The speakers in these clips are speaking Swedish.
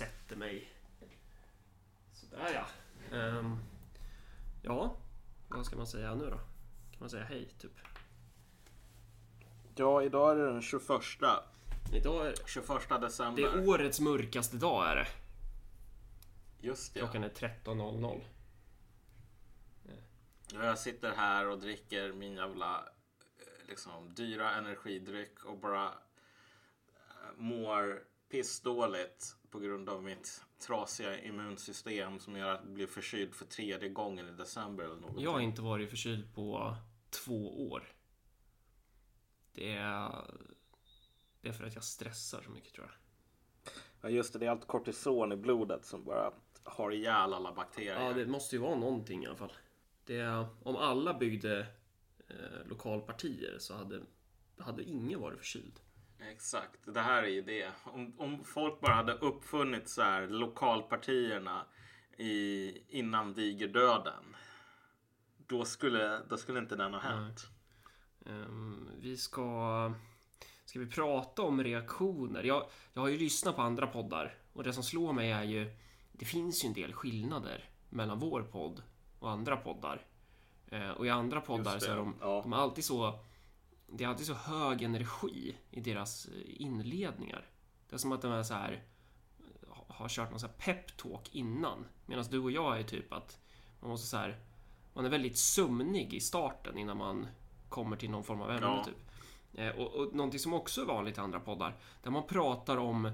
sätter mig. Sådär ja. Ehm, ja, vad ska man säga nu då? Kan man säga hej typ? Ja, idag är det den 21. Idag är 21 det december. är årets mörkaste dag är det. Just det. Klockan är 13.00. Ja, Jag sitter här och dricker min jävla eh, liksom, dyra energidryck och bara eh, mår pissdåligt på grund av mitt trasiga immunsystem som gör att jag blir förkyld för tredje gången i december eller något. Jag har inte varit förkyld på två år. Det är... Det är för att jag stressar så mycket tror jag. Ja, just det, det är allt kortison i blodet som bara har ihjäl alla bakterier. Ja, det måste ju vara någonting i alla fall. Det är, om alla byggde eh, lokalpartier så hade, hade ingen varit förkyld. Exakt, det här är ju det. Om, om folk bara hade uppfunnit så här lokalpartierna i, innan digerdöden. Då skulle, då skulle inte den ha hänt. Ehm, vi ska... Ska vi prata om reaktioner? Jag, jag har ju lyssnat på andra poddar och det som slår mig är ju... Det finns ju en del skillnader mellan vår podd och andra poddar. Eh, och i andra poddar så är de, ja. de är alltid så... Det är alltid så hög energi i deras eh, inledningar. Det är som att de är så här ha- har kört någon så här peptalk innan. Medan du och jag är typ att man måste så här man är väldigt sömnig i starten innan man kommer till någon form av ämne Ja. typ. Eh, och, och någonting som också är vanligt i andra poddar, där man pratar om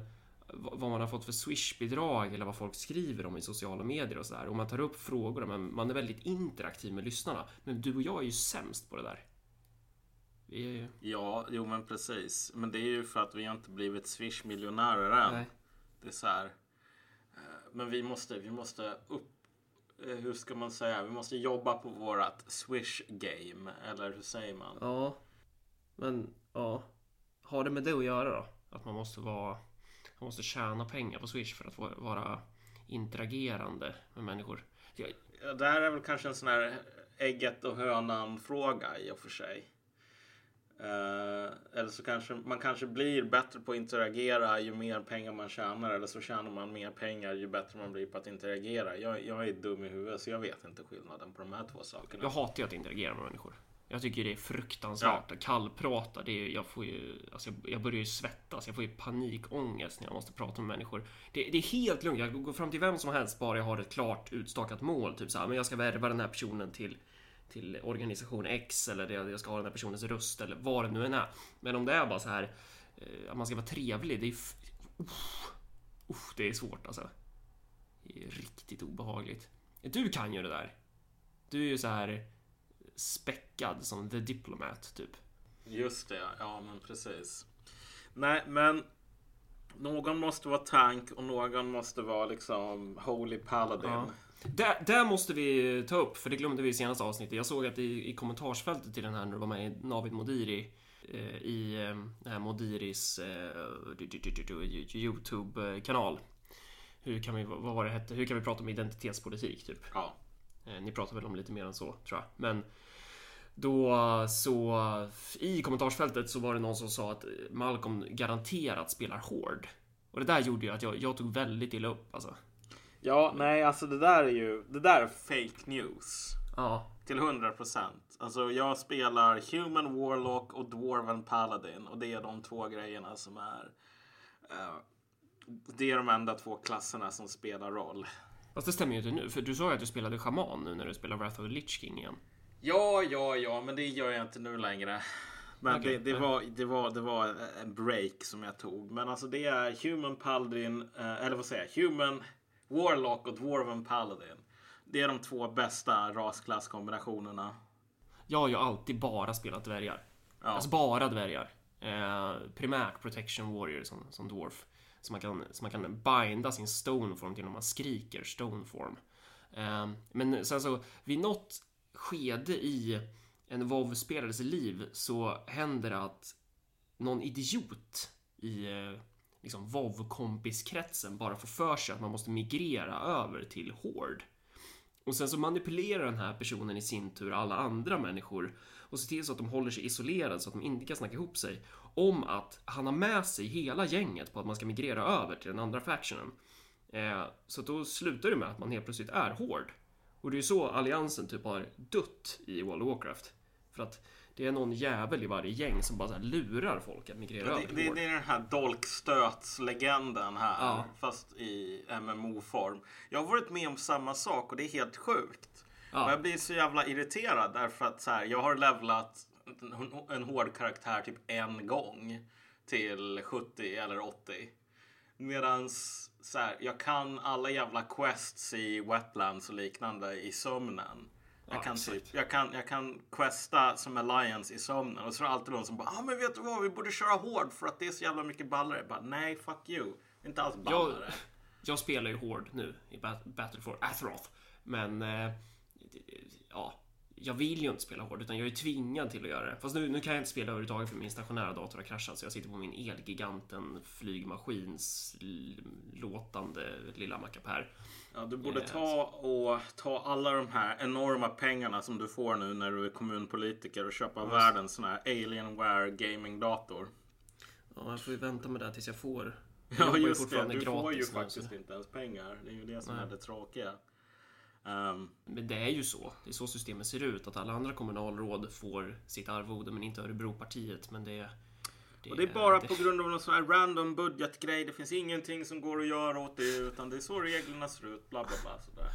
vad man har fått för Swish-bidrag eller vad folk skriver om i sociala medier och sådär. Och man tar upp frågor, men man är väldigt interaktiv med lyssnarna. Men du och jag är ju sämst på det där. Ju... Ja, jo men precis. Men det är ju för att vi har inte blivit Swish-miljonärer än. Nej. Det är så här. eh, Men vi måste, vi måste upp... eh, Hur ska man säga? Vi måste jobba på vårat Swish-game. Eller hur säger man? Ja. Men, ja. Har det med det att göra då? Att man måste vara... Man måste tjäna pengar på Swish för att vara- interagerande med människor. Jag, Ja, Det här är väl kanske en sån här ägget och hönan fråga i och för sig. Eh, eller så kanske man kanske blir bättre på att interagera ju mer pengar man tjänar. Eller så tjänar man mer pengar ju bättre man blir på att interagera. Jag, jag är dum i huvudet så jag vet inte skillnaden på de här två sakerna. Jag hatar ju att interagera med människor. Jag tycker det är fruktansvärt att kallprata. Det är, jag, får ju, alltså jag, jag börjar ju svettas. Jag får ju panikångest när jag måste prata med människor. Det, det är helt lugnt. Jag går fram till vem som helst bara jag har ett klart utstakat mål. Typ så här, men jag ska värva den här personen till, till organisation X eller det- jag ska ha den här personens röst eller vad det nu än är. Men om det är bara så här eh, att man ska vara trevlig. Det är... Uff, uff, det är svårt alltså. Det är riktigt obehagligt. Du kan ju det där. Du är ju så här späckad som The Diplomat, typ. Just det, ja men precis. Nej, men någon måste vara tank och någon måste vara liksom Holy Paladin. Ja. Där, där måste vi ta upp, för det glömde vi i senaste avsnittet. Jag såg att i, i kommentarsfältet till den här när du var med i Navid Modiri eh, i eh, här Modiris eh, Youtube-kanal. Hur kan vi, vad var det hette? Hur kan vi prata om identitetspolitik, typ? Ja. Eh, Ni pratar väl om lite mer än så, tror jag. Men då så i kommentarsfältet så var det någon som sa att Malcolm garanterat spelar hård. Och det där gjorde ju att jag, jag tog väldigt illa upp alltså. Ja, nej, alltså det där är ju det där är fake news. Ja, Till 100 procent. Alltså jag spelar Human Warlock och Dwarven Paladin och det är de två grejerna som är eh, det är de enda två klasserna som spelar roll. fast det stämmer ju inte nu. För du sa ju att du spelade shaman nu när du spelar Wrath of the Lich King igen. Ja, ja, ja, men det gör jag inte nu längre. Men Okej, det, det, var, det, var, det var en break som jag tog. Men alltså det är Human Paladin, eh, eller vad säger jag? Human Warlock och Dwarven Paladin. Det är de två bästa rasklasskombinationerna. Jag har ju alltid bara spelat dvärgar. Ja. Alltså bara dvärgar. Eh, primärt Protection Warrior som, som Dwarf. Så man, kan, så man kan binda sin Stoneform till när man skriker Stoneform. Eh, men sen så, vid något skede i en WoW-spelares liv så händer det att någon idiot i eh, liksom WoW-kompiskretsen bara får för sig att man måste migrera över till Horde. Och sen så manipulerar den här personen i sin tur alla andra människor och ser till så att de håller sig isolerade så att de inte kan snacka ihop sig om att han har med sig hela gänget på att man ska migrera över till den andra factionen. Eh, så då slutar det med att man helt plötsligt är hård. Och det är ju så alliansen typ har dött i World of Warcraft. För att det är någon jävel i varje gäng som bara lurar folk att migrera över det, till det, är den här dolkstötslegenden här. Ja. Fast i MMO-form. Jag har varit med om samma sak och det är helt sjukt. Ja. Och jag blir så jävla irriterad därför att så här, jag har levlat en, en hård karaktär typ en gång till 70 eller 80. Medans så här, jag kan alla jävla quests i Wetlands och liknande i sömnen. Jag Ja, kan, exakt. typ, jag, kan, jag kan questa som Alliance i sömnen och så är det alltid någon som bara ah, men vet du vad, vi borde köra hård för att det är så jävla mycket ballare. Jag bara, nej, fuck you. Inte alls Jag, ballare. jag spelar ju hård nu i Bat- Battle for Azeroth. Men... Eh, ja. Jag vill ju inte spela hård utan jag är tvingad till att göra det. Fast nu, nu kan jag inte spela överhuvudtaget för min stationära dator har kraschat. Så jag sitter på min Elgiganten flygmaskins låtande lilla mackapär. Ja, du borde Yes. ta och ta alla de här enorma pengarna som du får nu när du är kommunpolitiker och köpa världens sån här Alienware gaming-dator. Ja, jag får ju vänta med det tills jag får. Jag Ja, just det. Du får ju nu, faktiskt så- inte ens pengar. Det är ju det som Nej. är det tråkiga. Ehm, Men det är ju så. Det är så systemet ser ut. Att alla andra kommunalråd får sitt arvode men inte Örebropartiet. Men det, det och det är bara på grund av någon sån här random budgetgrej. Det finns ingenting som går att göra åt det. Utan det är så reglerna ser ut. Bla bla bla. Sådär.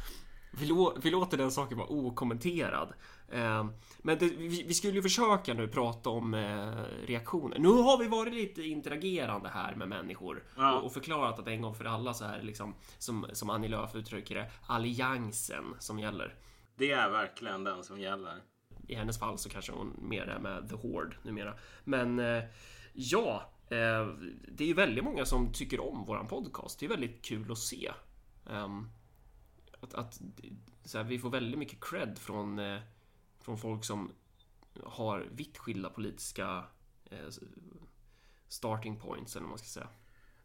Vi, lå, vi låter den saken vara okommenterad. Eh, men det, vi, vi skulle ju försöka nu prata om eh, reaktioner. Nu har vi varit lite interagerande här med människor Ja. och, och förklarat att en gång för alla så här liksom som, som Annie Lööf uttrycker det, alliansen som gäller. Det är verkligen den som gäller. I hennes fall så kanske hon mer är med The Horde numera. Men eh, ja, eh, det är ju väldigt många som tycker om våran podcast. Det är väldigt kul att se. Ehm, att, att så här, vi får väldigt mycket cred från, eh, från folk som har vitt skilda politiska eh, starting points eller vad man ska säga.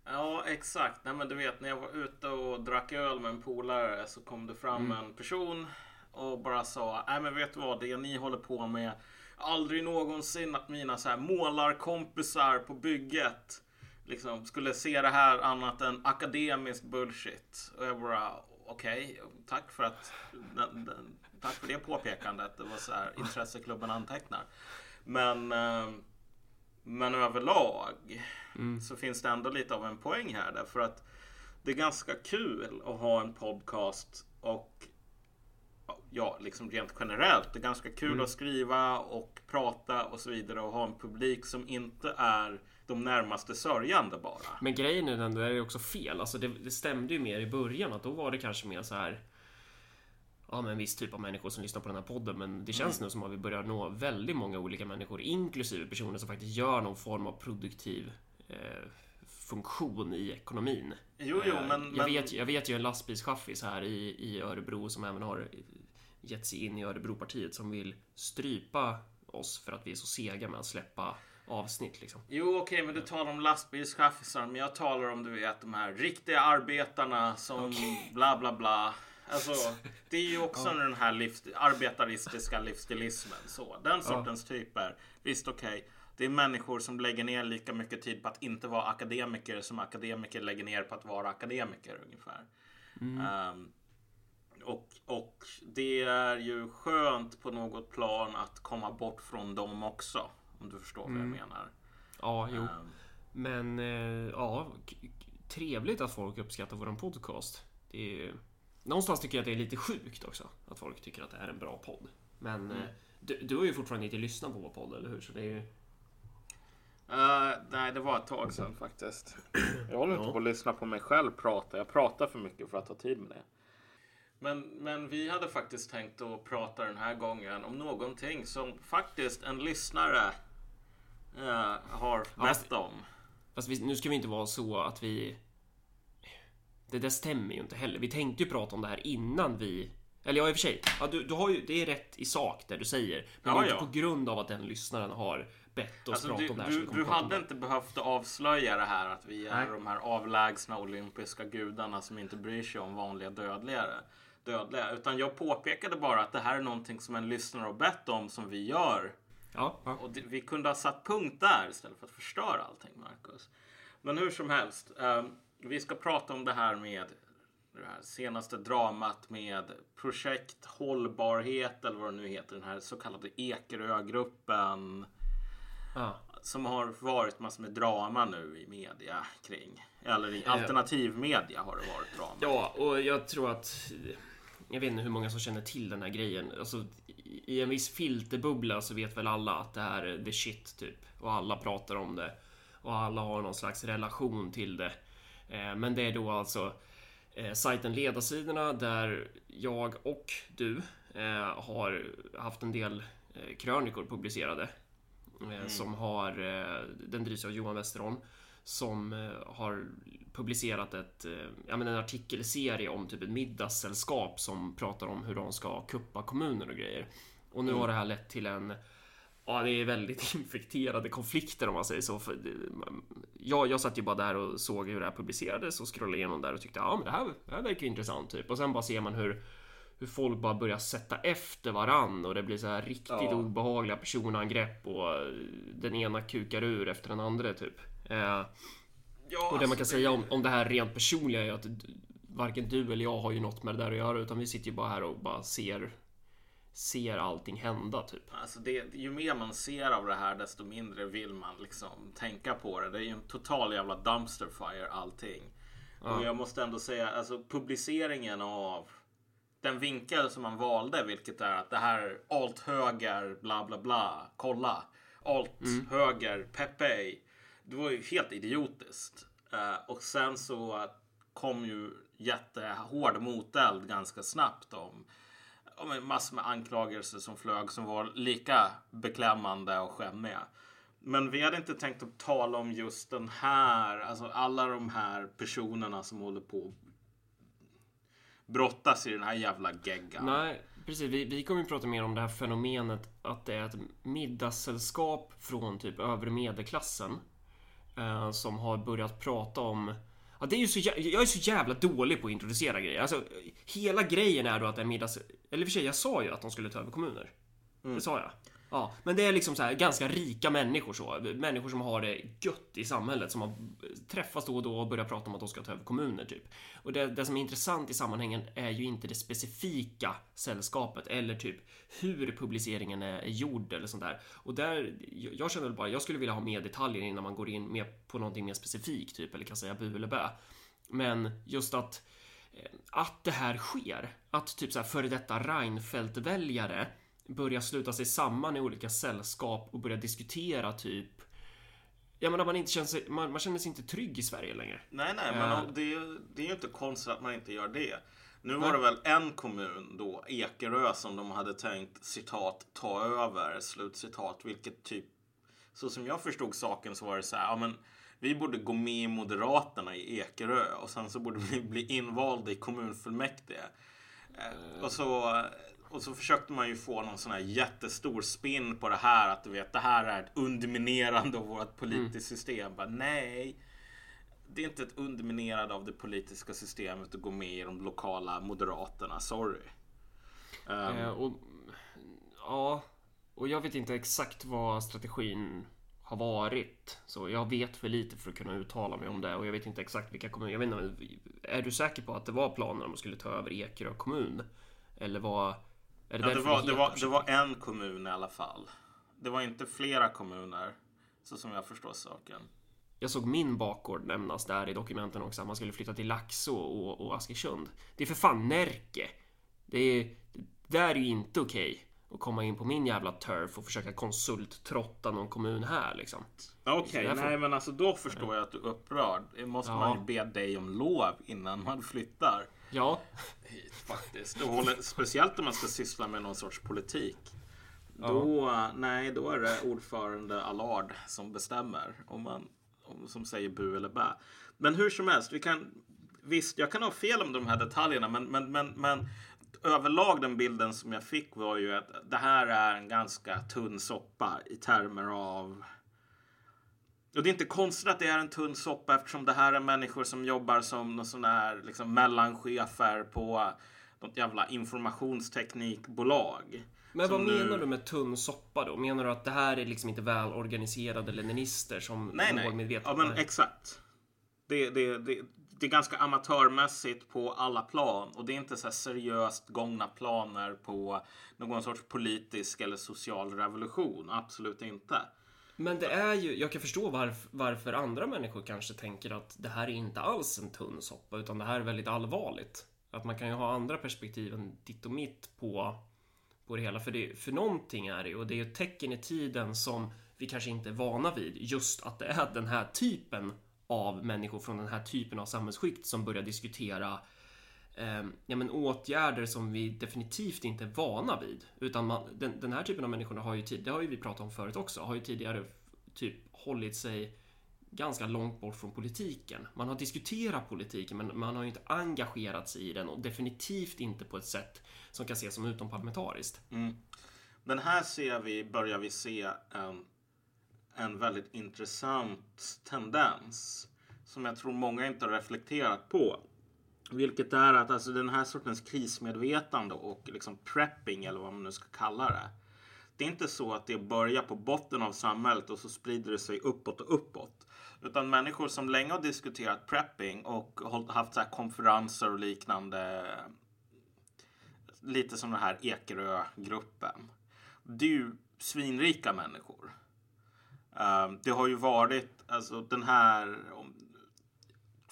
Ja, exakt. Nej, men du vet, när jag var ute och drack öl med en polare så kom det fram en person och bara sa, nej men vet du vad, det ni håller på med, aldrig någonsin att mina så här målarkompisar på bygget liksom skulle se det här annat än akademiskt bullshit. Och jag bara, okej, tack för att den, den, tack för det påpekandet. Det var så här, intresseklubben antecknar. Men eh, men överlag så finns det ändå lite av en poäng här därför att det är ganska kul att ha en podcast och ja, liksom rent generellt. Det är ganska kul att skriva och prata och så vidare och ha en publik som inte är de närmaste sörjande bara. Men grejen är den, det är ju också fel. Alltså det, det stämde ju mer i början att då var det kanske mer så här. Ja, men en viss typ av människor som lyssnar på den här podden. Men det känns nu som att vi börjar nå väldigt många olika människor, inklusive personer som faktiskt gör någon form av produktiv eh, funktion i ekonomin. Jo, jo, Eh, men... jag, men vet, jag vet ju en lastbilschaffis här i, i Örebro som även har gett sig in i Örebropartiet som vill strypa oss för att vi är så sega med att släppa avsnitt liksom. Jo, okej, men du talar om lastbilschaffisar. Men jag talar om, du vet, de här riktiga arbetarna som bla bla bla. Alltså, det är ju också den här livs, arbetaristiska livsstilismen. Så, den sortens typer. Visst, okej. Det är människor som lägger ner lika mycket tid på att inte vara akademiker som akademiker lägger ner på att vara akademiker ungefär. Ehm, och, och det är ju skönt på något plan att komma bort från dem också. Om du förstår vad jag menar. Ja, jo. Ehm, Men eh, ja, trevligt att folk uppskattar våran podcast. Det är, någonstans tycker jag att det är lite sjukt också att folk tycker att det är en bra podd. Men eh, du, du har ju fortfarande inte lyssnat på vår podd, eller hur? Så det är ju... Eh, nej, det var ett tag sedan faktiskt. Jag håller inte på att lyssna på mig själv prata. Jag pratar för mycket för att ha tid med det. Men, men vi hade faktiskt tänkt att prata den här gången om någonting som faktiskt en lyssnare eh, har bett om. Fast vi, nu ska vi inte vara så att vi... Det där stämmer ju inte heller. Vi tänkte ju prata om det här innan vi... Eller ja, i och för sig. Ja, du, du har ju, det är rätt i sak det du säger. Men Ja, är ja. inte på grund av att den lyssnaren har bett oss Alltså, prata du, om det här du, du hade inte behövt avslöja det här att vi är Nej. de här avlägsna olympiska gudarna som inte bryr sig om vanliga dödligare. Dödliga. Utan jag påpekade bara att det här är någonting som en lyssnare har bett om som vi gör. Ja, ja. Och vi kunde ha satt punkt där istället för att förstöra allting, Marcus. Men hur som helst. eh, vi ska prata om det här med det här senaste dramat med projekt hållbarhet eller vad det nu heter. Den här så kallade Ekerögruppen. Ja. Som har varit massor med drama nu i media kring. Eller i alternativmedia har det varit drama. Ja, och jag tror att... Jag vet inte hur många som känner till den här grejen. Alltså, I en viss filterbubbla så vet väl alla att det här är the shit, typ. Och alla pratar om det. Och alla har någon slags relation till det. Eh, Men det är då alltså eh, sajten Ledarsidorna där jag och du eh, har haft en del krönikor publicerade. Eh, Som har, den drivs av Johan Westerholm. Som eh, har publicerat ett, eh, ja, men en artikelserie om typ ett middagssällskap som pratar om hur de ska kuppa kommuner och grejer. Och nu har det här lett till en Ja, det är väldigt infekterade konflikter om man säger så. För jag, jag satt ju bara där och såg hur det här publicerades och scrollade igenom där och tyckte ja, men det här, det här verkar intressant typ. Och sen bara ser man hur hur folk bara börjar sätta efter varann och det blir så här riktigt Ja. obehagliga personangrepp och den ena kukar ur efter den andra typ. Eh, Ja, och det man kan alltså, säga om, om det här rent personliga är att varken du eller jag har ju något med det där att göra utan vi sitter ju bara här och bara ser ser allting hända typ. Alltså det, ju mer man ser av det här desto mindre vill man liksom tänka på det. Det är ju en total jävla dumpster fire allting. Och jag måste ändå säga, alltså publiceringen av den vinkel som man valde, vilket är att det här är alt höger, bla bla bla, kolla. Alt höger, Pepe. Det var ju helt idiotiskt. Eh, och sen så kom ju jättehård moteld ganska snabbt om om massor med anklagelser som flög som var lika beklämmande och skämmiga. Men vi hade inte tänkt att tala om just den här, alltså alla de här personerna som håller på att brottas i den här jävla geggan. Nej, precis. Vi, vi kommer ju prata mer om det här fenomenet att det är ett middagssällskap från typ övre medelklassen eh, som har börjat prata om Ja, det är ju så jä- jag är så jävla dålig på att introducera grejer. Alltså, hela grejen är då att är middags... Eller i och för sig, jag sa ju att de skulle ta över kommuner. Det sa jag. Ja, men det är liksom så här ganska rika människor så. Människor som har det gött i samhället som har träffats då och då och börjat prata om att de ska ta över kommuner typ. Och det, det som är intressant i sammanhangen är ju inte det specifika sällskapet eller typ hur publiceringen är gjord eller sånt där. Och där, jag känner väl bara, jag skulle vilja ha mer detaljer innan man går in mer på någonting mer specifikt typ eller kan säga bu eller bä. Men just att eh, att det här sker. Att typ så här före detta Reinfeldt-väljare börjar sluta sig samman i olika sällskap och börja diskutera typ Ja men att man inte känner sig, man, man känner sig inte trygg i Sverige längre. Nej, nej, men om det, är- det är ju inte konstigt att man inte gör det. Nu var det väl en kommun då, Ekerö, som de hade tänkt citat ta över, slutcitat, vilket typ, så som jag förstod saken så var det så här, ja men vi borde gå med i Moderaterna i Ekerö och sen så borde vi bli invalda i kommunfullmäktige. Eh, Och så, och så försökte man ju få någon sån här jättestor spin på det här, att du vet, det här är ett underminerande av vårt politiska system. Bara, nej, det är inte ett underminerande av det politiska systemet att gå med i de lokala moderaterna. Sorry. Ehm, Eh, och, ja, och jag vet inte exakt vad strategin har varit. Så jag vet för lite för att kunna uttala mig om det och jag vet inte exakt vilka kommuner. Jag vet inte, är du säker på att det var planen om att skulle ta över Ekerö kommun? Eller var... Är det ja, det, var, det, var, det var en kommun i alla fall. Det var inte flera kommuner. Så som jag förstår saken. Jag såg min bakgård nämnas där i dokumenten också. Att man skulle flytta till Laxå och, och Askersund. Det är för fan Närke. Det är... Det där är ju inte okej. Att komma in på min jävla turf och försöka konsulttrotta någon kommun här liksom. Okej, därför- nej men alltså då förstår jag att du är upprörd. Det måste Ja. man ju be dig om lov innan man flyttar Ja, faktiskt. Och håller, speciellt om man ska syssla med någon sorts politik. Då, nej, då är det ordförande Allard som bestämmer. Om man, om, som säger bu eller bä. Men hur som helst, vi kan, visst, jag kan ha fel om de här detaljerna, men, men, men, men överlag den bilden som jag fick var ju att det här är en ganska tunn soppa i termer av och det är inte konstigt att det är en tunn soppa eftersom det här är människor som jobbar som någon sån här liksom mellanchefer på något jävla informationsteknikbolag. men vad nu- menar du med tunn soppa då? Menar du att det här är liksom inte välorganiserade leninister som Nej, nej. målmedvetet? Ja, men Nej. exakt. Det, det, det, det är ganska amatörmässigt på alla plan och det är inte så seriöst gångna planer på någon sorts politisk eller social revolution. Absolut inte. Men det är ju, jag kan förstå varf, varför andra människor kanske tänker att det här är inte alls en tunn soppa utan det här är väldigt allvarligt. Att man kan ju ha andra perspektiv än ditt och mitt på, på det hela. För, det, för någonting är det ju, och det är ju ett tecken i tiden som vi kanske inte är vana vid. Just att det är den här typen av människor från den här typen av samhällsskikt som börjar diskutera eh, ja, men åtgärder som vi definitivt inte är vana vid. Utan man, den, den här typen av människor har ju, det har ju vi pratat om förut också, har ju tidigare typ hållit sig ganska långt bort från politiken. Man har diskuterat politiken men man har ju inte engagerat sig i den och definitivt inte på ett sätt som kan ses som utomparlamentariskt. Mm. Den här ser vi, börjar vi se en, en väldigt intressant tendens som jag tror många inte har reflekterat på. Vilket är att alltså den här sortens krismedvetande och liksom prepping eller vad man nu ska kalla det. Det är inte så att det börjar på botten av samhället och så sprider det sig uppåt och uppåt. Utan människor som länge har diskuterat prepping och haft så konferenser och liknande. Lite som den här Ekerö-gruppen. Det är ju svinrika människor. Eh, det har ju varit alltså den här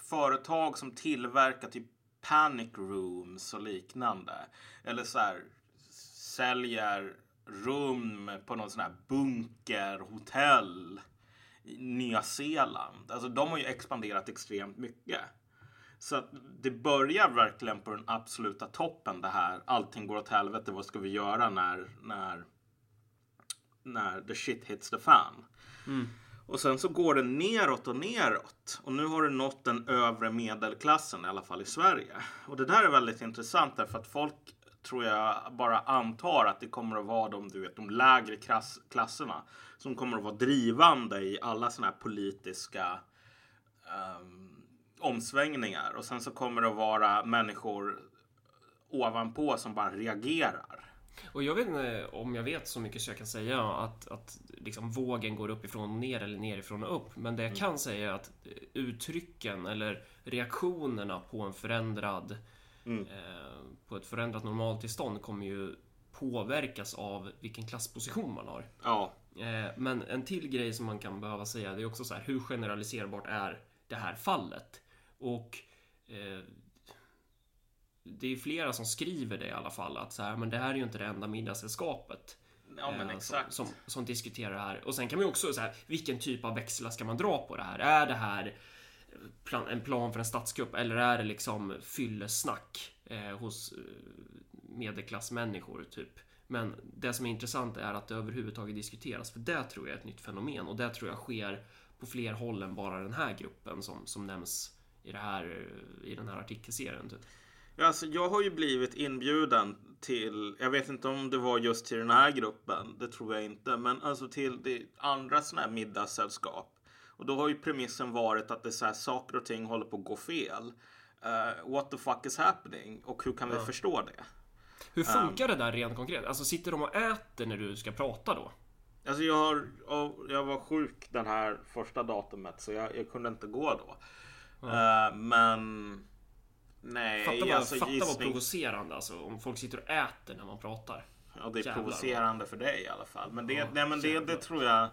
företag som tillverkar typ panic rooms och liknande. Eller så här säljer rum på någon sån här bunkerhotell i Nya Zeeland. Alltså de har ju expanderat extremt mycket. Så att det börjar verkligen på den absoluta toppen det här. Allting går åt helvete. Vad ska vi göra när, när, när the shit hits the fan? Mm. Och sen så går det neråt och neråt. Och nu har du nått den övre medelklassen, i alla fall i Sverige. Och det där är väldigt intressant därför att folk tror jag bara antar att det kommer att vara de, du vet, de lägre klass, klasserna som kommer att vara drivande i alla sådana här politiska um, omsvängningar. Och sen så kommer det att vara människor ovanpå som bara reagerar. Och jag vet inte om jag vet så mycket så jag kan säga att, att liksom vågen går uppifrån och ner eller nerifrån och upp. Men det jag mm. kan säga är att uttrycken eller reaktionerna på en förändrad mm. eh, på ett förändrat normaltillstånd kommer ju påverkas av vilken klassposition man har. Ja. Eh, men en till grej som man kan behöva säga det är också så här hur generaliserbart är det här fallet? Och eh, det är flera som skriver det i alla fall att så här, men det här är ju inte det enda middagssällskapet. Ja, eh. Som, som, som, diskuterar det här. Och sen kan man ju också så här, vilken typ av växlar ska man dra på det här? Är det här plan, en plan för en statskupp eller är det liksom fyllesnack eh, hos eh, medelklassmänniskor typ? Men det som är intressant är att det överhuvudtaget diskuteras, för det tror jag är ett nytt fenomen och det tror jag sker på fler håll än bara den här gruppen som, som nämns i, det här, i den här artikelserien. Typ. Alltså, jag har ju blivit inbjuden till, jag vet inte om det var just till den här gruppen, det tror jag inte, men alltså till det andra sådana här middagssällskap. Och då har ju premissen varit att det är så här, saker och ting håller på att gå fel. Uh, what the fuck is happening? Och hur kan vi ja. förstå det? Hur funkar um, det där rent konkret? Alltså sitter de och äter när du ska prata då? Alltså jag, har, jag var sjuk den här första datumet så jag, jag kunde inte gå då. Ja. Uh, men Nej, fatta vad, alltså, fatta vad provocerande alltså, om folk sitter och äter när man pratar. Ja, det är Jävlar. provocerande för dig i alla fall. Men det, ja, nej, men det, det tror jag.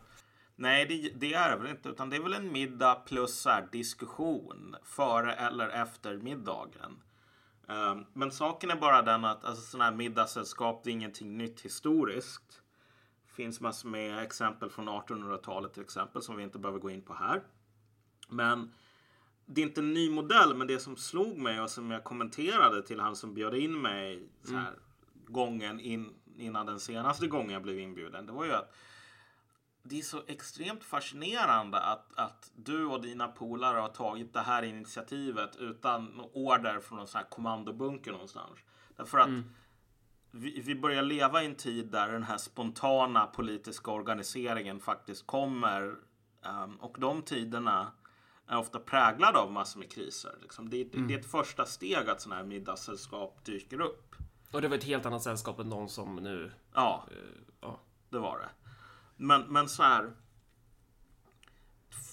Nej, det, det, är det väl inte. Utan det är väl en middag plus så här, diskussion före eller efter middagen. Um, men saken är bara den att alltså, sådana här middagssällskap, det är ingenting nytt historiskt. Det finns massor med exempel från 1800-talet till exempel som vi inte behöver gå in på här. Men det är inte en ny modell, men det som slog mig och som jag kommenterade till han som bjöd in mig så här, mm. gången in, innan den senaste gången jag blev inbjuden. Det var ju att det är så extremt fascinerande att, att du och dina polare har tagit det här initiativet utan order från någon sån här kommandobunker någonstans. Därför att mm. vi, vi börjar leva i en tid där den här spontana politiska organiseringen faktiskt kommer. Um, och de tiderna är ofta präglad av massor med kriser. Liksom. Det, mm. det, är ett första steg att sådana här middagssällskap dyker upp. Och det var ett helt annat sällskap än de som nu... Ja, uh, ja. det var det. Men, men så här.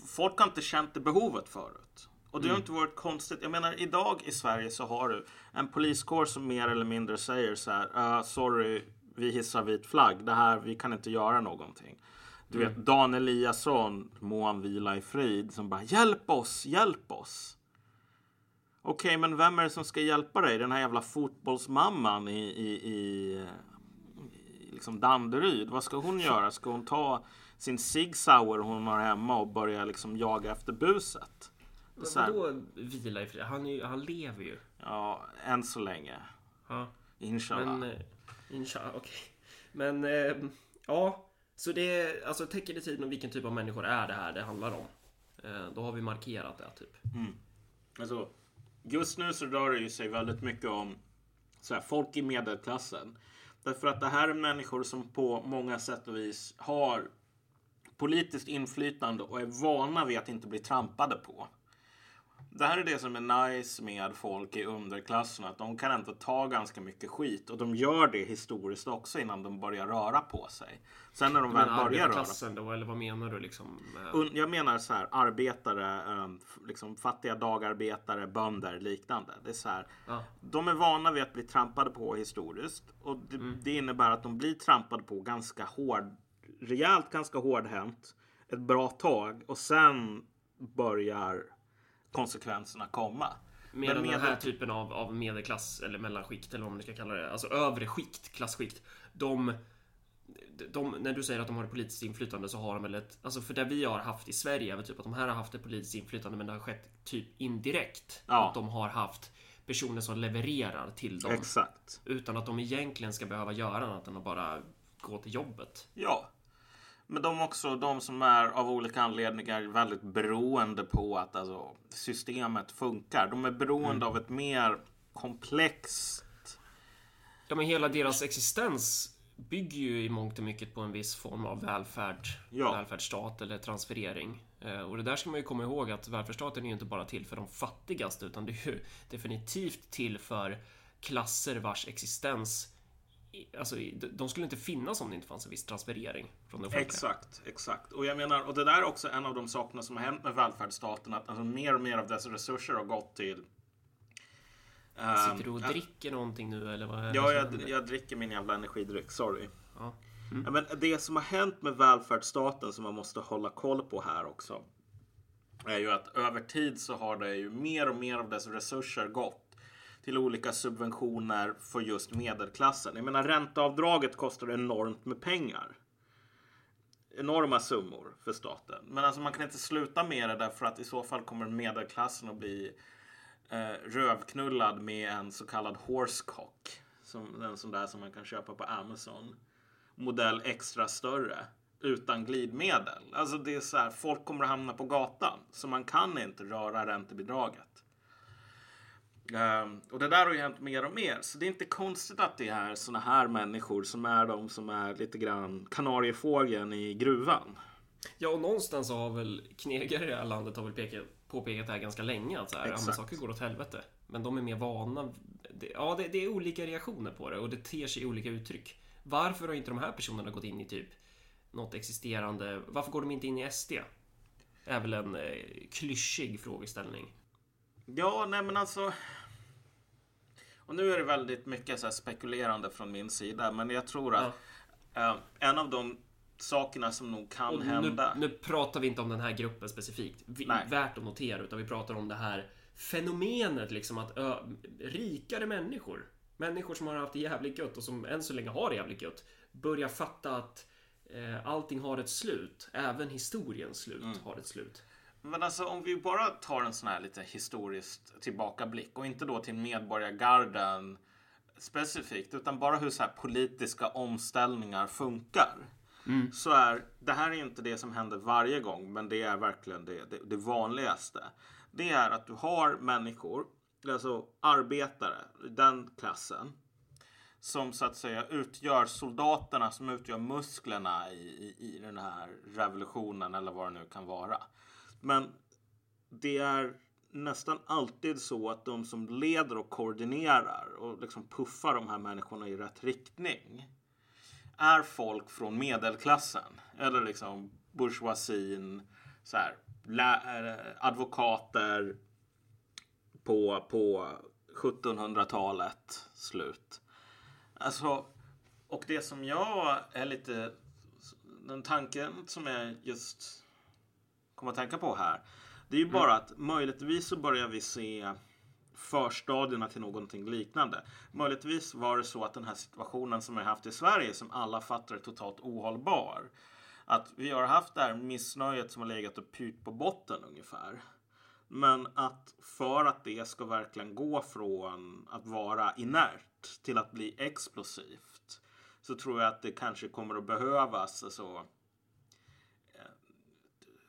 Folk har inte känt det behovet förut. Och det har inte varit konstigt. Jag menar idag i Sverige så har du en poliskår som mer eller mindre säger så här. "Ah, sorry, vi hissar vit flagg. Det här, vi kan inte göra någonting. Du vet Dan Eliasson, må han vila i frid, som bara hjälp oss, hjälp oss. Okej, men vem är det som ska hjälpa dig? Den här jävla fotbollsmamman i, i, i, i liksom Danderyd. Vad ska hon göra? Ska hon ta sin Sig Sauer hon har hemma och börja liksom jaga efter buset? Här, Vadå vila i fred? Han, är ju, han lever ju. ja, än så länge. Ja. Inshallah. Men, eh, inshallah, okej. Men, eh, ja. Så det, alltså täcker det tiden om vilken typ av människor är det här det handlar om? Eh, då har vi markerat det, typ. Mm. Alltså, just nu så rör det ju sig väldigt mycket om så här, folk i medelklassen. Därför att det här är människor som på många sätt och vis har politiskt inflytande och är vana vid att inte bli trampade på. Det här är det som är nice med folk i underklassen. Att de kan ändå ta ganska mycket skit. Och de gör det historiskt också innan de börjar röra på sig. Sen när de väl börjar röra arbetarklassen då, eller vad menar du liksom? Un- Jag menar så här, arbetare, ehm, liksom fattiga dagarbetare, bönder, liknande. Det är så här, Ja. De är vana vid att bli trampade på historiskt. Och det, det innebär att de blir trampade på ganska hård, rejält ganska hårdhänt ett bra tag. Och sen börjar konsekvenserna komma. Medan Men den här typen av, av medelklass eller mellanskikt eller vad man ska kalla det. Alltså övre skikt, klasskikt. De, de, när du säger att de har ett politiskt inflytande så har de väl ett... Alltså för det vi har haft i Sverige är väl typ att de här har haft ett politiskt inflytande men det har skett typ indirekt. Ja. Att de har haft personer som levererar till dem. Exakt. Utan att de egentligen ska behöva göra annat än att bara gå till jobbet. Ja. Men de också, de som är av olika anledningar väldigt beroende på att alltså, systemet funkar. De är beroende av ett mer komplext... Ja men hela deras existens bygger ju i mångt och mycket på en viss form av välfärd, Ja. välfärdsstat eller transferering. Eh, Och det där ska man ju komma ihåg att välfärdsstaten är ju inte bara till för de fattigaste utan det är ju definitivt till för klasser vars existens Alltså, de skulle inte finnas om det inte fanns en viss transferering från det offentliga. Exakt, exakt. Och jag menar, och det där är också en av de sakerna som har hänt med välfärdsstaten. Att alltså, mer och mer av dessa resurser har gått till... ehm, Sitter du och dricker någonting nu eller vad är det Ja, jag, jag dricker min jävla energidryck. Sorry. Ja. Ja, men det som har hänt med välfärdsstaten som man måste hålla koll på här också. Är ju att över tid så har det ju mer och mer av dess resurser gått till olika subventioner för just medelklassen. Jag menar ränteavdraget kostar enormt med pengar. Enorma summor för staten. Men alltså man kan inte sluta med det därför att i så fall kommer medelklassen att bli eh, rövknullad med en så kallad horsecock. Som, en sån där som man kan köpa på Amazon. Modell extra större. Utan glidmedel. Alltså det är så här, folk kommer att hamna på gatan. Så man kan inte röra räntebidraget. Ehm, och det där har ju hänt mer och mer. Så det är inte konstigt att det är såna här människor som är de som är lite grann kanariefågeln i gruvan. Ja, och någonstans har väl knegare i det här landet har väl pekat, påpekat det här ganska länge. Att så här, ja, men saker går åt helvete. Men de är mer vana. Det, ja, det, det är olika reaktioner på det och det ter sig i olika uttryck. Varför har inte de här personerna gått in i typ något existerande? Varför går de inte in i SD? Är väl en eh, klyschig frågeställning. Ja, nej men alltså. Och nu är det väldigt mycket så spekulerande från min sida. Men jag tror att eh, en av de sakerna som nog kan nu, hända. nu pratar vi inte om den här gruppen specifikt. Vi, värt att notera. Utan vi pratar om det här fenomenet liksom att ö, rikare människor, människor som har haft det jävligt gött och som än så länge har det jävligt gött, börjar fatta att eh, allting har ett slut. Även historiens slut Mm. har ett slut. Men alltså om vi bara tar en sån här lite historiskt tillbakablick och inte då till medborgargarden specifikt utan bara hur så här politiska omställningar funkar. Så är det här är inte det som händer varje gång men det är verkligen det, det, det vanligaste. Det är att du har människor, alltså arbetare, den klassen som så att säga utgör soldaterna som utgör musklerna i, i, i den här revolutionen eller vad det nu kan vara. Men det är nästan alltid så att de som leder och koordinerar och liksom puffar de här människorna i rätt riktning är folk från medelklassen eller liksom bourgeoisien, så här, lä- eh, advokater, på, på 1700-talet slut. Alltså, och det som jag är lite... Den tanken som jag just komma att tänka på här. Det är ju bara att möjligtvis så börjar vi se förstadierna till någonting liknande. Möjligtvis var det så att den här situationen som vi haft i Sverige som alla fattar är totalt ohållbar. Att vi har haft det här missnöjet som har legat och pyrt på botten ungefär. Men att för att det ska verkligen gå från att vara inert till att bli explosivt så tror jag att det kanske kommer att behövas alltså,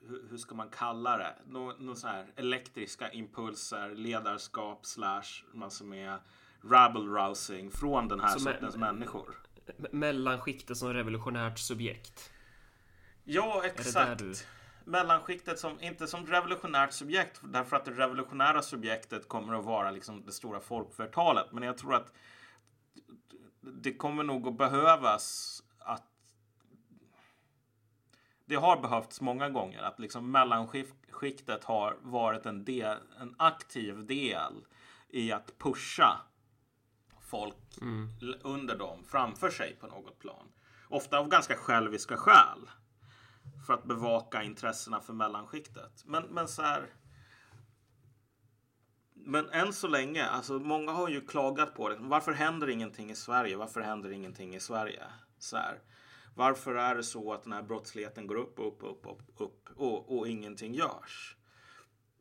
hur ska man kalla det? Nå, nå så här elektriska impulser, ledarskap slash massor med rabble rousing från den här som sortens är, människor. Mellanskiktet som revolutionärt subjekt. Ja, exakt. Du... Mellanskiktet som, inte som revolutionärt subjekt, därför att det revolutionära subjektet kommer att vara liksom det stora folkflertalet. Men jag tror att det kommer nog att behövas det har behövts många gånger att liksom mellanskiktet har varit en, del, en aktiv del i att pusha folk mm. under dem framför sig på något plan. Ofta av ganska själviska skäl. För att bevaka intressena för mellanskiktet. Men, men så här. Men än så länge, alltså många har ju klagat på det. Varför händer ingenting i Sverige? Varför händer ingenting i Sverige? Så här. Varför är det så att den här brottsligheten går upp, upp, upp, upp, upp och, och ingenting görs?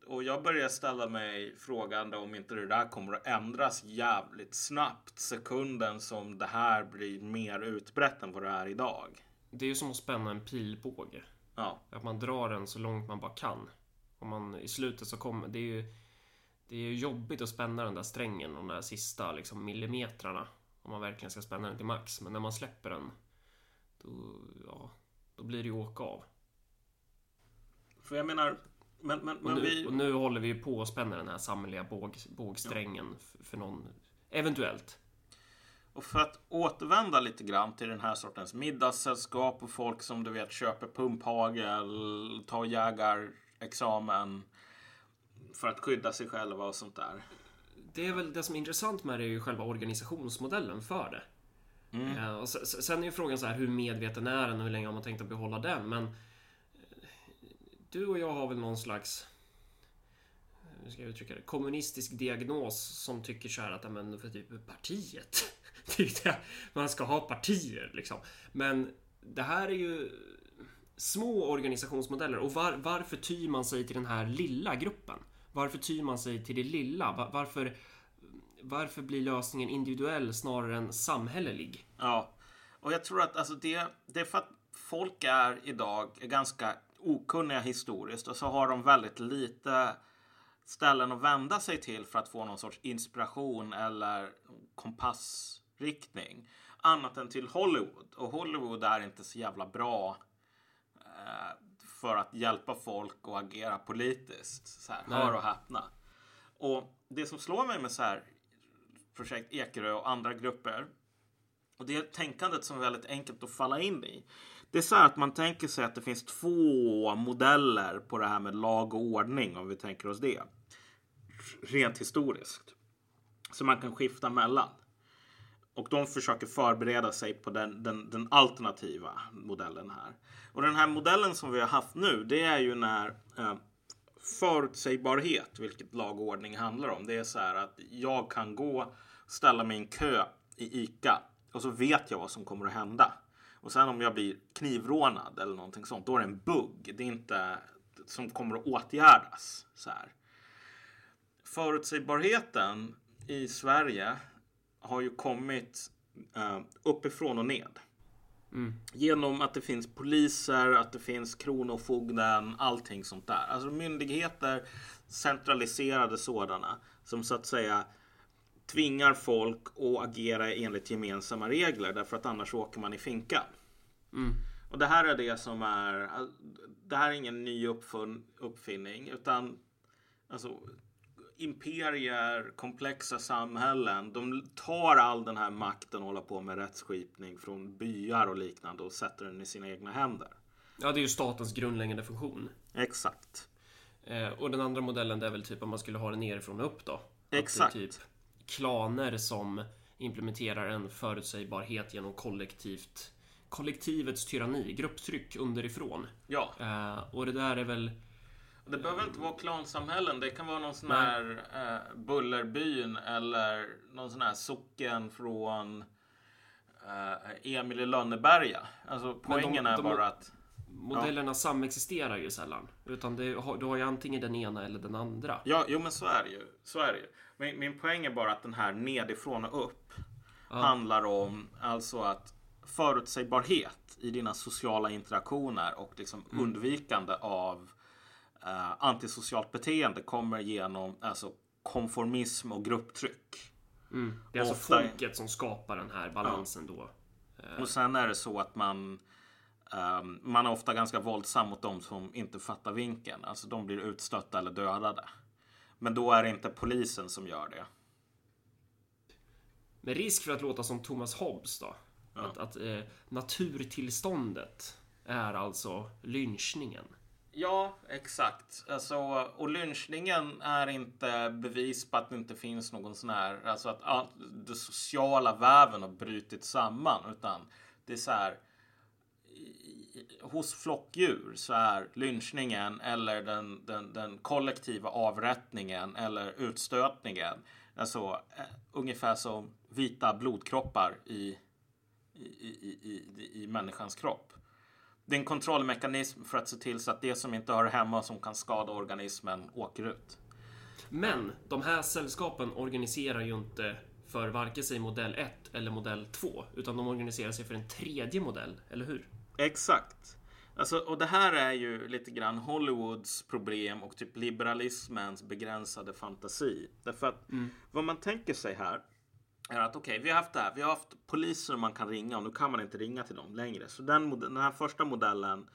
Och jag börjar ställa mig frågan om inte det där kommer att ändras jävligt snabbt sekunden som det här blir mer utbrett än vad det är idag. Det är ju som att spänna en pilbåge. Ja. Att man drar den så långt man bara kan. Och man i slutet så kommer det är ju Det är ju jobbigt att spänna den där strängen de där sista liksom millimetrarna. Om man verkligen ska spänna den till max. Men när man släpper den då, ja, då blir det ju åka av. För jag menar, men, men, men och nu, vi... Nu håller vi på att spänna den här samhälleliga båg, bågsträngen ja. för, för någon, eventuellt. Och för att återvända lite grann till den här sortens middagssällskap och folk som du vet köper pumphagel, tar jägarexamen för att skydda sig själva och sånt där. Det är väl det som är intressant med det är ju själva organisationsmodellen för det. Mm. Eh, och sen är ju frågan så här, hur medveten är den och hur länge har man tänkt att behålla den? Men eh, du och jag har väl någon slags eh, hur ska jag uttrycka det? Kommunistisk diagnos som tycker så här att men, för typ partiet. man ska ha partier liksom. Men det här är ju små organisationsmodeller och var, varför tyr man sig till den här lilla gruppen? Varför tyr man sig till det lilla? Var, varför varför blir lösningen individuell snarare än samhällelig? Ja, och jag tror att alltså det, det är för att folk är idag ganska okunniga historiskt och så har de väldigt lite ställen att vända sig till för att få någon sorts inspiration eller kompassriktning. Annat än till Hollywood. Och Hollywood är inte så jävla bra eh, för att hjälpa folk att agera politiskt. Så här, hör och häpna. Och det som slår mig med så här projekt Ekerö och andra grupper. Och det tänkandet som är väldigt enkelt att falla in i. Det är så här att man tänker sig att det finns två modeller på det här med lag och ordning om vi tänker oss det. Rent historiskt. Som man kan skifta mellan. Och de försöker förbereda sig på den, den, den, alternativa modellen här. Och den här modellen som vi har haft nu, det är ju när eh, förutsägbarhet, vilket lag och ordning handlar om. Det är så här att jag kan gå ställa mig i en kö i ICA och så vet jag vad som kommer att hända. Och sen om jag blir knivrånad eller någonting sånt, då är det en bugg. Det är inte som kommer att åtgärdas. Så här. Förutsägbarheten i Sverige har ju kommit eh, uppifrån och ned. Mm. Genom att det finns poliser, att det finns Kronofogden, allting sånt där. Alltså myndigheter, centraliserade sådana, som så att säga tvingar folk att agera enligt gemensamma regler därför att annars åker man i finkan. Mm. Och det här är det som är, det här är ingen ny uppfinning utan alltså, imperier, komplexa samhällen, de tar all den här makten och håller på med rättsskipning från byar och liknande och sätter den i sina egna händer. Ja, det är ju statens grundläggande funktion. Exakt. Eh, och den andra modellen det är väl typ om man skulle ha det nerifrån och upp då. Exakt. Typ klaner som implementerar en förutsägbarhet genom kollektivt kollektivets tyranni, grupptryck underifrån. Ja, Eh, och det där är väl det behöver inte vara klansamhällen. Det kan vara någon sån här eh, Bullerbyn eller någon sån här socken från eh, Emil i Lönneberga. Alltså poängen är de- bara att modellerna samexisterar ju sällan. Utan det, du har ju antingen den ena eller den andra. Ja, jo men så är det ju. Så är det ju. Min, min poäng är bara att den här nedifrån och upp handlar om alltså att förutsägbarhet i dina sociala interaktioner och liksom undvikande av eh, antisocialt beteende kommer genom alltså, konformism och grupptryck. Mm. Det är alltså Ofta- folket som skapar den här balansen då. Och sen är det så att man ehm, man är ofta ganska våldsam mot de som inte fattar vinkeln. Alltså de blir utstötta eller dödade. Men då är det inte polisen som gör det. Med risk för att låta som Thomas Hobbes då. Att, att eh, naturtillståndet är alltså lynchningen. Ja, exakt. Alltså, och lynchningen är inte bevis på att det inte finns någon sån här, alltså att all, den sociala väven har brutit samman, utan det är så här. Hos flockdjur så är lynchningen eller den, den, den kollektiva avrättningen eller utstötningen alltså eh, ungefär som vita blodkroppar i, i, i, i, i, i människans kropp. Det är en kontrollmekanism för att se till så att det som inte hör hemma som kan skada organismen åker ut. Men de här sällskapen organiserar ju inte för varken sig modell 1 eller modell 2. Utan de organiserar sig för en tredje modell, eller hur? Exakt. Alltså, och det här är ju lite grann Hollywoods problem och typ liberalismens begränsade fantasi. Därför att vad man tänker sig här är att okej, vi har haft det här. Vi har haft poliser man kan ringa och nu kan man inte ringa till dem längre. Så den, den här första modellen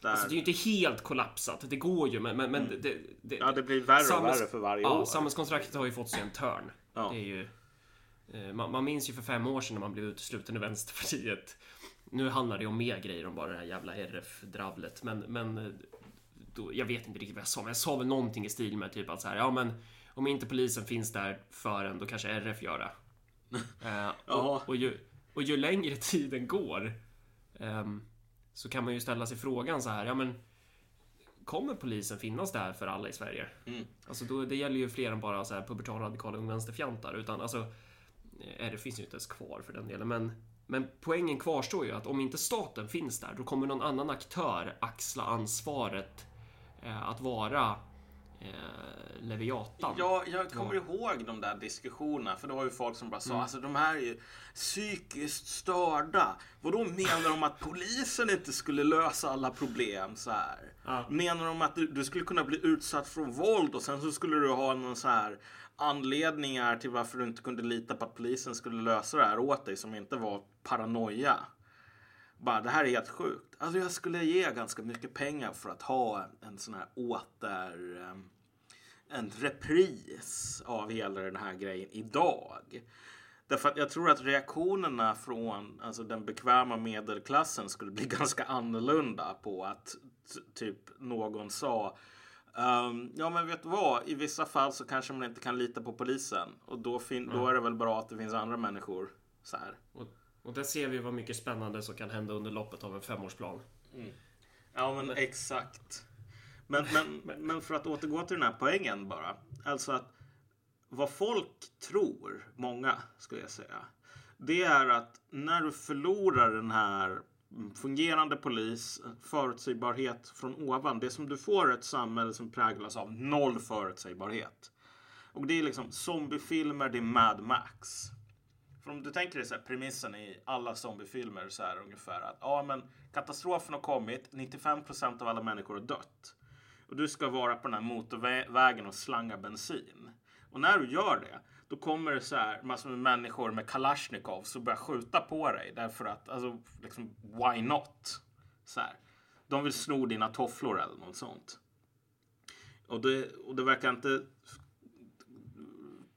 där... Alltså det är ju inte helt kollapsat. Det går ju, men... men, men det, det, Mm. ja, det blir värre och Samhälls- värre för varje ja, år. Samhällskontraktet har ju fått sig en törn. Ja. Det är ju... eh, Man, man minns ju för fem år sedan när man blev utesluten ur Vänsterpartiet. Nu handlar det om mer grejer om bara det här jävla RF-dravlet. Men, men eh, då, jag vet inte riktigt vad jag sa, men jag sa väl någonting i stil med typ att så här, ja men om inte polisen finns där för en, då kanske RF gör det. Eh, och, och, ju, och ju längre tiden går ehm, så kan man ju ställa sig frågan så här, ja men Kommer polisen finnas där för alla i Sverige? Mm. Alltså då, det gäller ju fler än bara så här pubertala radikala ung vänsterfjantar utan alltså eh, det finns ju inte ens kvar för den delen men men poängen kvarstår ju att om inte staten finns där då kommer någon annan aktör axla ansvaret eh, att vara eh, Leviatan. Ja, jag kommer ihåg de där diskussionerna. För det var ju folk som bara sa Mm. alltså de här är ju psykiskt störda. Vadå menar de att polisen inte skulle lösa alla problem så här? Ja. Menar de att du, du skulle kunna bli utsatt för våld och sen så skulle du ha någon så här anledningar till varför du inte kunde lita på att polisen skulle lösa det här åt dig som inte var paranoia? Bara, det här är helt sjukt. Alltså jag skulle ge ganska mycket pengar för att ha en, sån här åter... ehm, en repris av hela den här grejen idag. Därför att jag tror att reaktionerna från alltså, den bekväma medelklassen skulle bli ganska annorlunda på att typ någon sa ehm, ja men vet du vad, i vissa fall så kanske man inte kan lita på polisen och då, fin- då är det väl bra att det finns andra människor så här. Och, och där ser vi vad mycket spännande som kan hända under loppet av en femårsplan. Ja, men exakt. Men, men, men för att återgå till den här poängen bara. Alltså att vad folk tror, många skulle jag säga, det är att när du förlorar den här fungerande polis, förutsägbarhet från ovan. Det som du får är ett samhälle som präglas av noll förutsägbarhet. Och det är liksom zombiefilmer, det är Mad Max. För om du tänker dig så här, premissen i alla zombiefilmer så är det ungefär att ja, men katastrofen har kommit, 95% av alla människor har dött. Och du ska vara på den här motorvägen och slanga bensin. Och när du gör det, då kommer det så här massor med människor med Kalashnikov som börjar skjuta på dig därför att, alltså, liksom, why not? Så här. De vill sno dina tofflor eller något sånt. Och det, och det verkar inte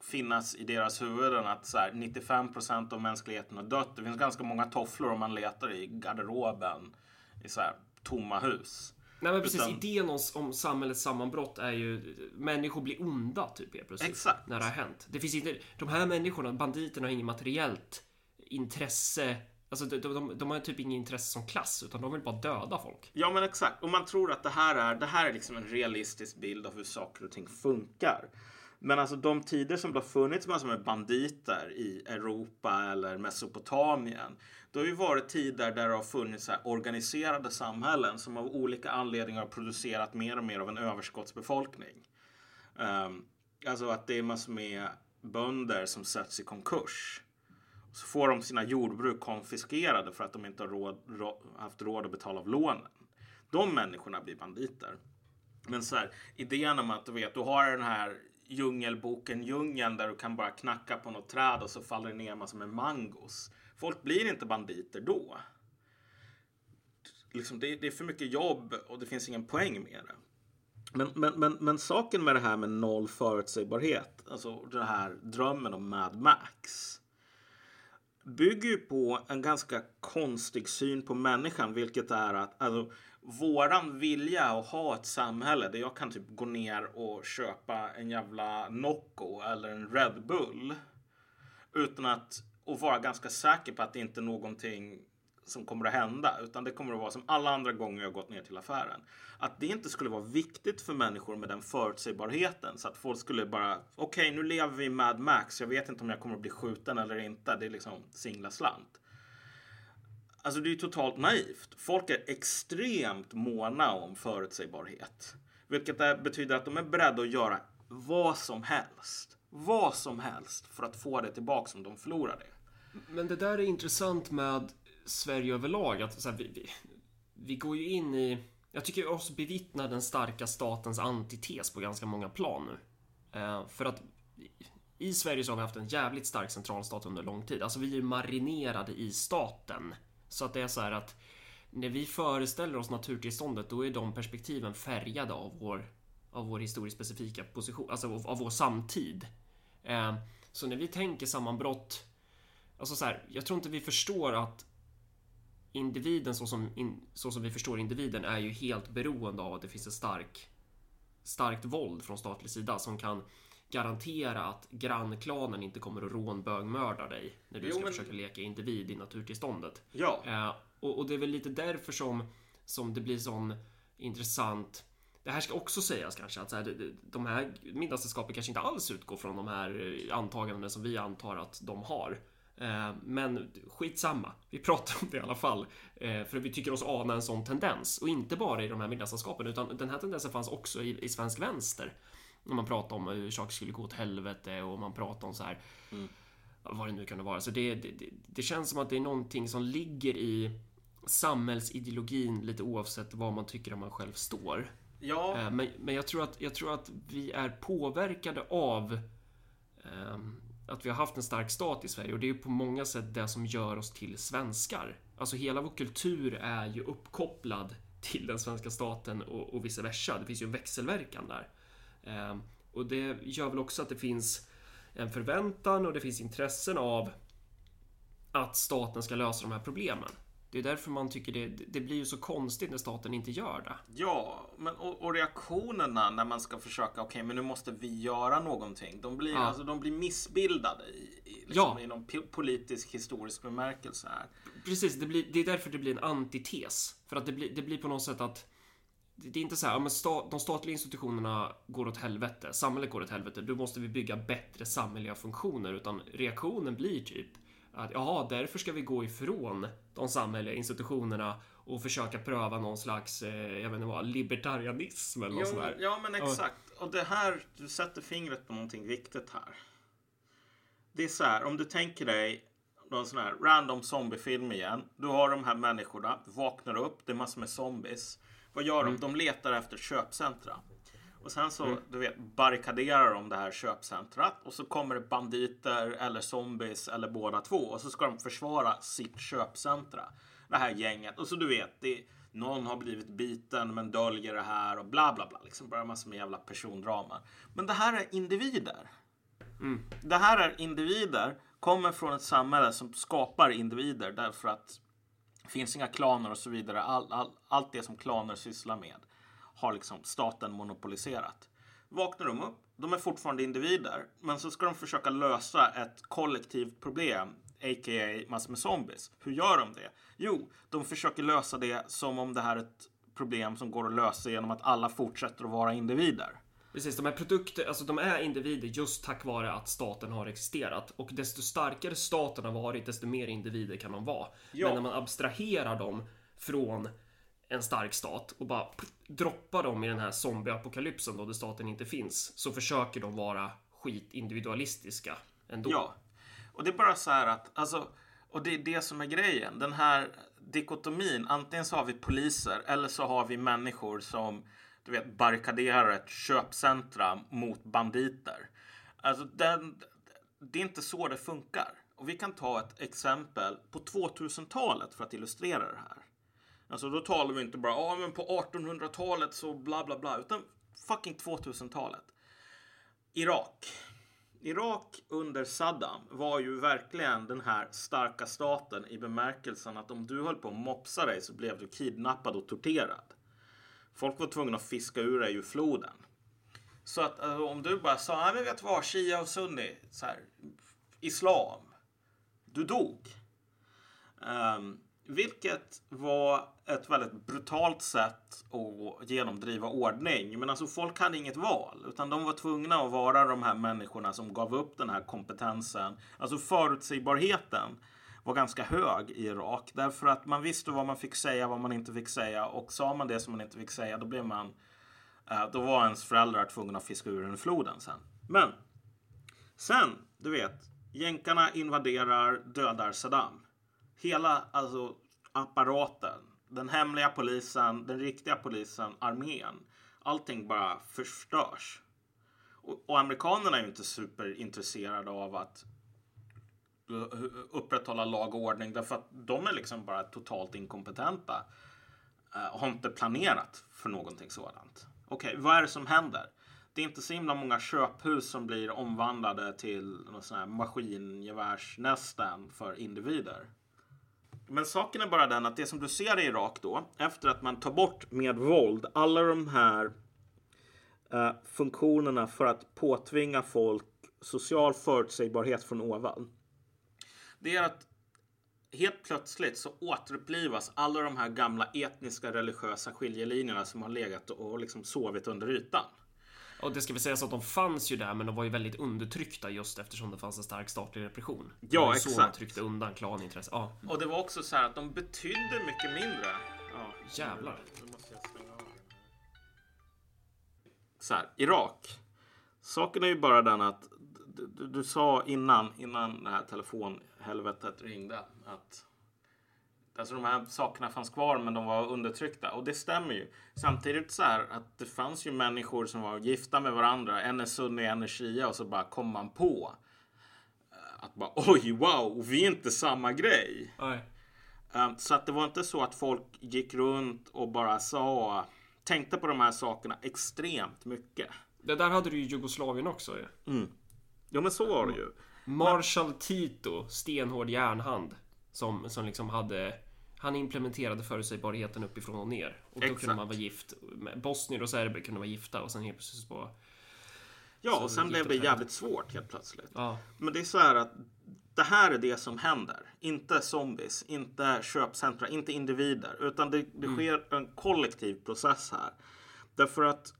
finnas i deras huvuden att så här, 95% av mänskligheten har dött. Det finns ganska många tofflor om man letar i garderoben i så här tomma hus. Nej men precis, Utan- idén om, om samhällets sammanbrott är ju människor blir onda typ helt plötsligt. Exakt. När det har hänt. Det finns inte, de här människorna, banditerna har inget materiellt intresse. Alltså de, de, de har typ inget intresse som klass utan de vill bara döda folk. Ja men exakt. Och man tror att det här är, det här är liksom en realistisk bild av hur saker och ting funkar. Men alltså de tider som det har funnits massor med banditer i Europa eller Mesopotamien. Det har ju varit tider där det har funnits så här organiserade samhällen som av olika anledningar har producerat mer och mer av en överskottsbefolkning. Um, alltså att det är massor med bönder som sätts i konkurs. Så får de sina jordbruk konfiskerade för att de inte har råd, haft råd att betala av lånen. De människorna blir banditer. Men så här, idén om att du vet, du har den här djungelboken Djungeln där du kan bara knacka på något träd och så faller det ner massor med mangos. Folk blir inte banditer då. Liksom det, det är för mycket jobb och det finns ingen poäng med det. Men, men, men, men saken med det här med noll förutsägbarhet, alltså den här drömmen om Mad Max bygger ju på en ganska konstig syn på människan, vilket är att alltså, våran vilja att ha ett samhälle där jag kan typ gå ner och köpa en jävla Nocco eller en Red Bull utan att och vara ganska säker på att det inte är någonting som kommer att hända utan det kommer att vara som alla andra gånger jag gått ner till affären. Att det inte skulle vara viktigt för människor med den förutsägbarheten så att folk skulle bara okej nu lever vi i Mad Max jag vet inte om jag kommer att bli skjuten eller inte det är liksom singla slant. Alltså det är ju totalt naivt. Folk är extremt måna om förutsägbarhet. Vilket betyder att de är beredda att göra vad som helst. Vad som helst för att få det tillbaka som de förlorade. Men det där är intressant med Sverige överlag. Att så här, vi, vi, vi går ju in i... Jag tycker oss bevittna den starka statens antites på ganska många plan nu. Eh, för att i Sverige så har vi haft en jävligt stark centralstat under lång tid. Alltså vi är marinerade i staten. Så att det är så här att när vi föreställer oss naturtillståndet då är de perspektiven färgade av vår, av vår historiskt specifika position, alltså av, av vår samtid. Eh, så när vi tänker sammanbrott Alltså så här, jag tror inte vi förstår att individen så som, in, så som vi förstår individen är ju helt beroende av att det finns ett stark, starkt våld från statlig sida som kan garantera att grannklanen inte kommer att rånbögmörda dig när du Jo, ska men- försöka leka individ i naturtillståndet. Ja, Eh, och, och det är väl lite därför som, som det blir sån intressant det här ska också sägas kanske att så här, de här middagssällskapen kanske inte alls utgår från de här eh, antagandena som vi antar att de har. Eh, Men skitsamma, vi pratar om det i alla fall. Eh, För vi tycker oss ana en sån tendens. Och inte bara i de här middagssällskapen utan den här tendensen fanns också i, i svensk vänster. När man pratar om hur saker skulle gå åt helvete och man pratar om så här vad det nu kan vara. Så det, det, det- känns som att det är någonting som ligger i samhällsideologin lite oavsett vad man tycker om man själv står. ja, Eh, Men, men jag, tror att, jag tror att vi är påverkade av ehm, att vi har haft en stark stat i Sverige och det är ju på många sätt det som gör oss till svenskar. Alltså hela vår kultur är ju uppkopplad till den svenska staten och, och vice versa. Det finns ju en växelverkan där. Ehm, och det gör väl också att det finns en förväntan och det finns intressen av att staten ska lösa de här problemen. Det är därför man tycker det, det blir ju så konstigt när staten inte gör det. ja. Men, och, och reaktionerna när man ska försöka, okej men nu måste vi göra någonting. De blir, Ja. alltså, de blir missbildade i, i, liksom, Ja. i någon po- politisk historisk bemärkelse här. Precis, det, blir, det är därför det blir en antites. För att det blir, det blir på något sätt att det är inte så här, men sta, de statliga institutionerna går åt helvete, samhället går åt helvete, då måste vi bygga bättre samhälleliga funktioner. Utan reaktionen blir typ att jaha, därför ska vi gå ifrån de samhälleliga institutionerna och försöka pröva någon slags, eh, jag vet inte vad, libertarianism eller något Jo, sånt men, där. ja men exakt. Och det här, du sätter fingret på någonting viktigt här. Det är så här, om du tänker dig någon sån här random zombiefilm igen. Du har de här människorna, vaknar upp, det är massor med zombies. Vad gör de? De letar efter köpcentra. Och sen så, du vet, barrikaderar de det här köpcentrat och så kommer det banditer eller zombies eller båda två och så ska de försvara sitt köpcentra. Det här gänget. Och så du vet, det, någon har blivit biten men döljer det här och bla bla bla. Liksom bara massor med jävla persondrama. Men det här är individer. Det här är individer, kommer från ett samhälle som skapar individer därför att finns inga klaner och så vidare. All, all, allt det som klaner sysslar med. har liksom staten monopoliserat. Vaknar de upp, de är fortfarande individer, men så ska de försöka lösa ett kollektivt problem, a.k.a. massor med zombies. Hur gör de det? Jo, de försöker lösa det som om det här är ett problem som går att lösa genom att alla fortsätter att vara individer. Precis, de här produkter, alltså de är individer just tack vare att staten har existerat. Och desto starkare staten har varit, desto mer individer kan de vara. Ja. Men när man abstraherar dem från en stark stat och bara droppar dem i den här zombieapokalypsen då där staten inte finns. Så försöker de vara skitindividualistiska ändå. Ja, och det är bara så här att, alltså, och det är det som är grejen. Den här dikotomin, antingen så har vi poliser eller så har vi människor som du vet, barrikaderar ett köpcentra mot banditer. Alltså, den, det är inte så det funkar. Och vi kan ta ett exempel på 2000-talet för att illustrera det här. Alltså då talar vi inte bara ah, men på 1800-talet så bla bla bla utan fucking 2000-talet. Irak. Irak under Saddam var ju verkligen den här starka staten i bemärkelsen att om du höll på att mopsa dig så blev du kidnappad och torterad. Folk var tvungna att fiska ur dig ur floden. Så att alltså, om du bara sa, nej men vet du vad, Shia och Sunni, så här, islam. Du dog. Um, vilket var ett väldigt brutalt sätt att genomdriva ordning. Men alltså folk hade inget val. Utan de var tvungna att vara de här människorna som gav upp den här kompetensen. Alltså förutsägbarheten var ganska hög i Irak. Därför att man visste vad man fick säga, vad man inte fick säga. Och sa man det som man inte fick säga, då blev man... Eh, då var ens föräldrar tvungna att fiska ur den i floden sen. Men sen, du vet, jänkarna invaderar, dödar Saddam. Hela alltså, apparaten, den hemliga polisen, den riktiga polisen, armén. Allting bara förstörs. Och, och amerikanerna är ju inte superintresserade av att Eh, upprätthålla lag och ordning därför att de är liksom bara totalt inkompetenta. Eh, och har inte planerat för någonting sådant. Okej, vad är det som händer? Det är inte så himla många köphus som blir omvandlade till sådana här maskingevärsnästen för individer. Men saken är bara den att det som du ser i Irak då, efter att man tar bort med våld alla de här eh, funktionerna för att påtvinga folk social förutsägbarhet från ovan. Det är att helt plötsligt så återupplivas alla de här gamla etniska religiösa skiljelinjerna som har legat och liksom sovit under ytan. Och det ska väl sägas att de fanns ju där men de var ju väldigt undertryckta just eftersom det fanns en stark statlig repression. Det Ja, var ju Så man exakt. tryckte undan klanintresse. Ja, Och det var också så här att de betydde mycket mindre. Ja, Jävlar. Så här, Irak. Saken är ju bara den att du, du, sa innan, innan det här telefonhelvetet ringde att Alltså de här sakerna fanns kvar men de var undertryckta. Och det stämmer ju. Samtidigt så här att det fanns ju människor som var gifta med varandra. En är sunni, en är shia och så bara kom man på. eh, Att bara oj, wow, vi är inte samma grej. Um, Så att det var inte så att folk gick runt och bara sa, tänkte på de här sakerna extremt mycket. Det där hade du i Jugoslavien också ju. Ja men så var det ju. Marshal Tito, stenhård järnhand. Som, som liksom hade... Han implementerade förutsägbarheten uppifrån och ner. Och då Exakt. kunde man vara gift. Bosnier och serber kunde vara gifta och sen helt plötsligt bara... Ja och sen blev det jävligt svårt helt plötsligt. Ja. Men det är så här att det här är det som händer. Inte zombies, inte köpcentra, inte individer. Utan det, det sker en kollektiv process här. Därför att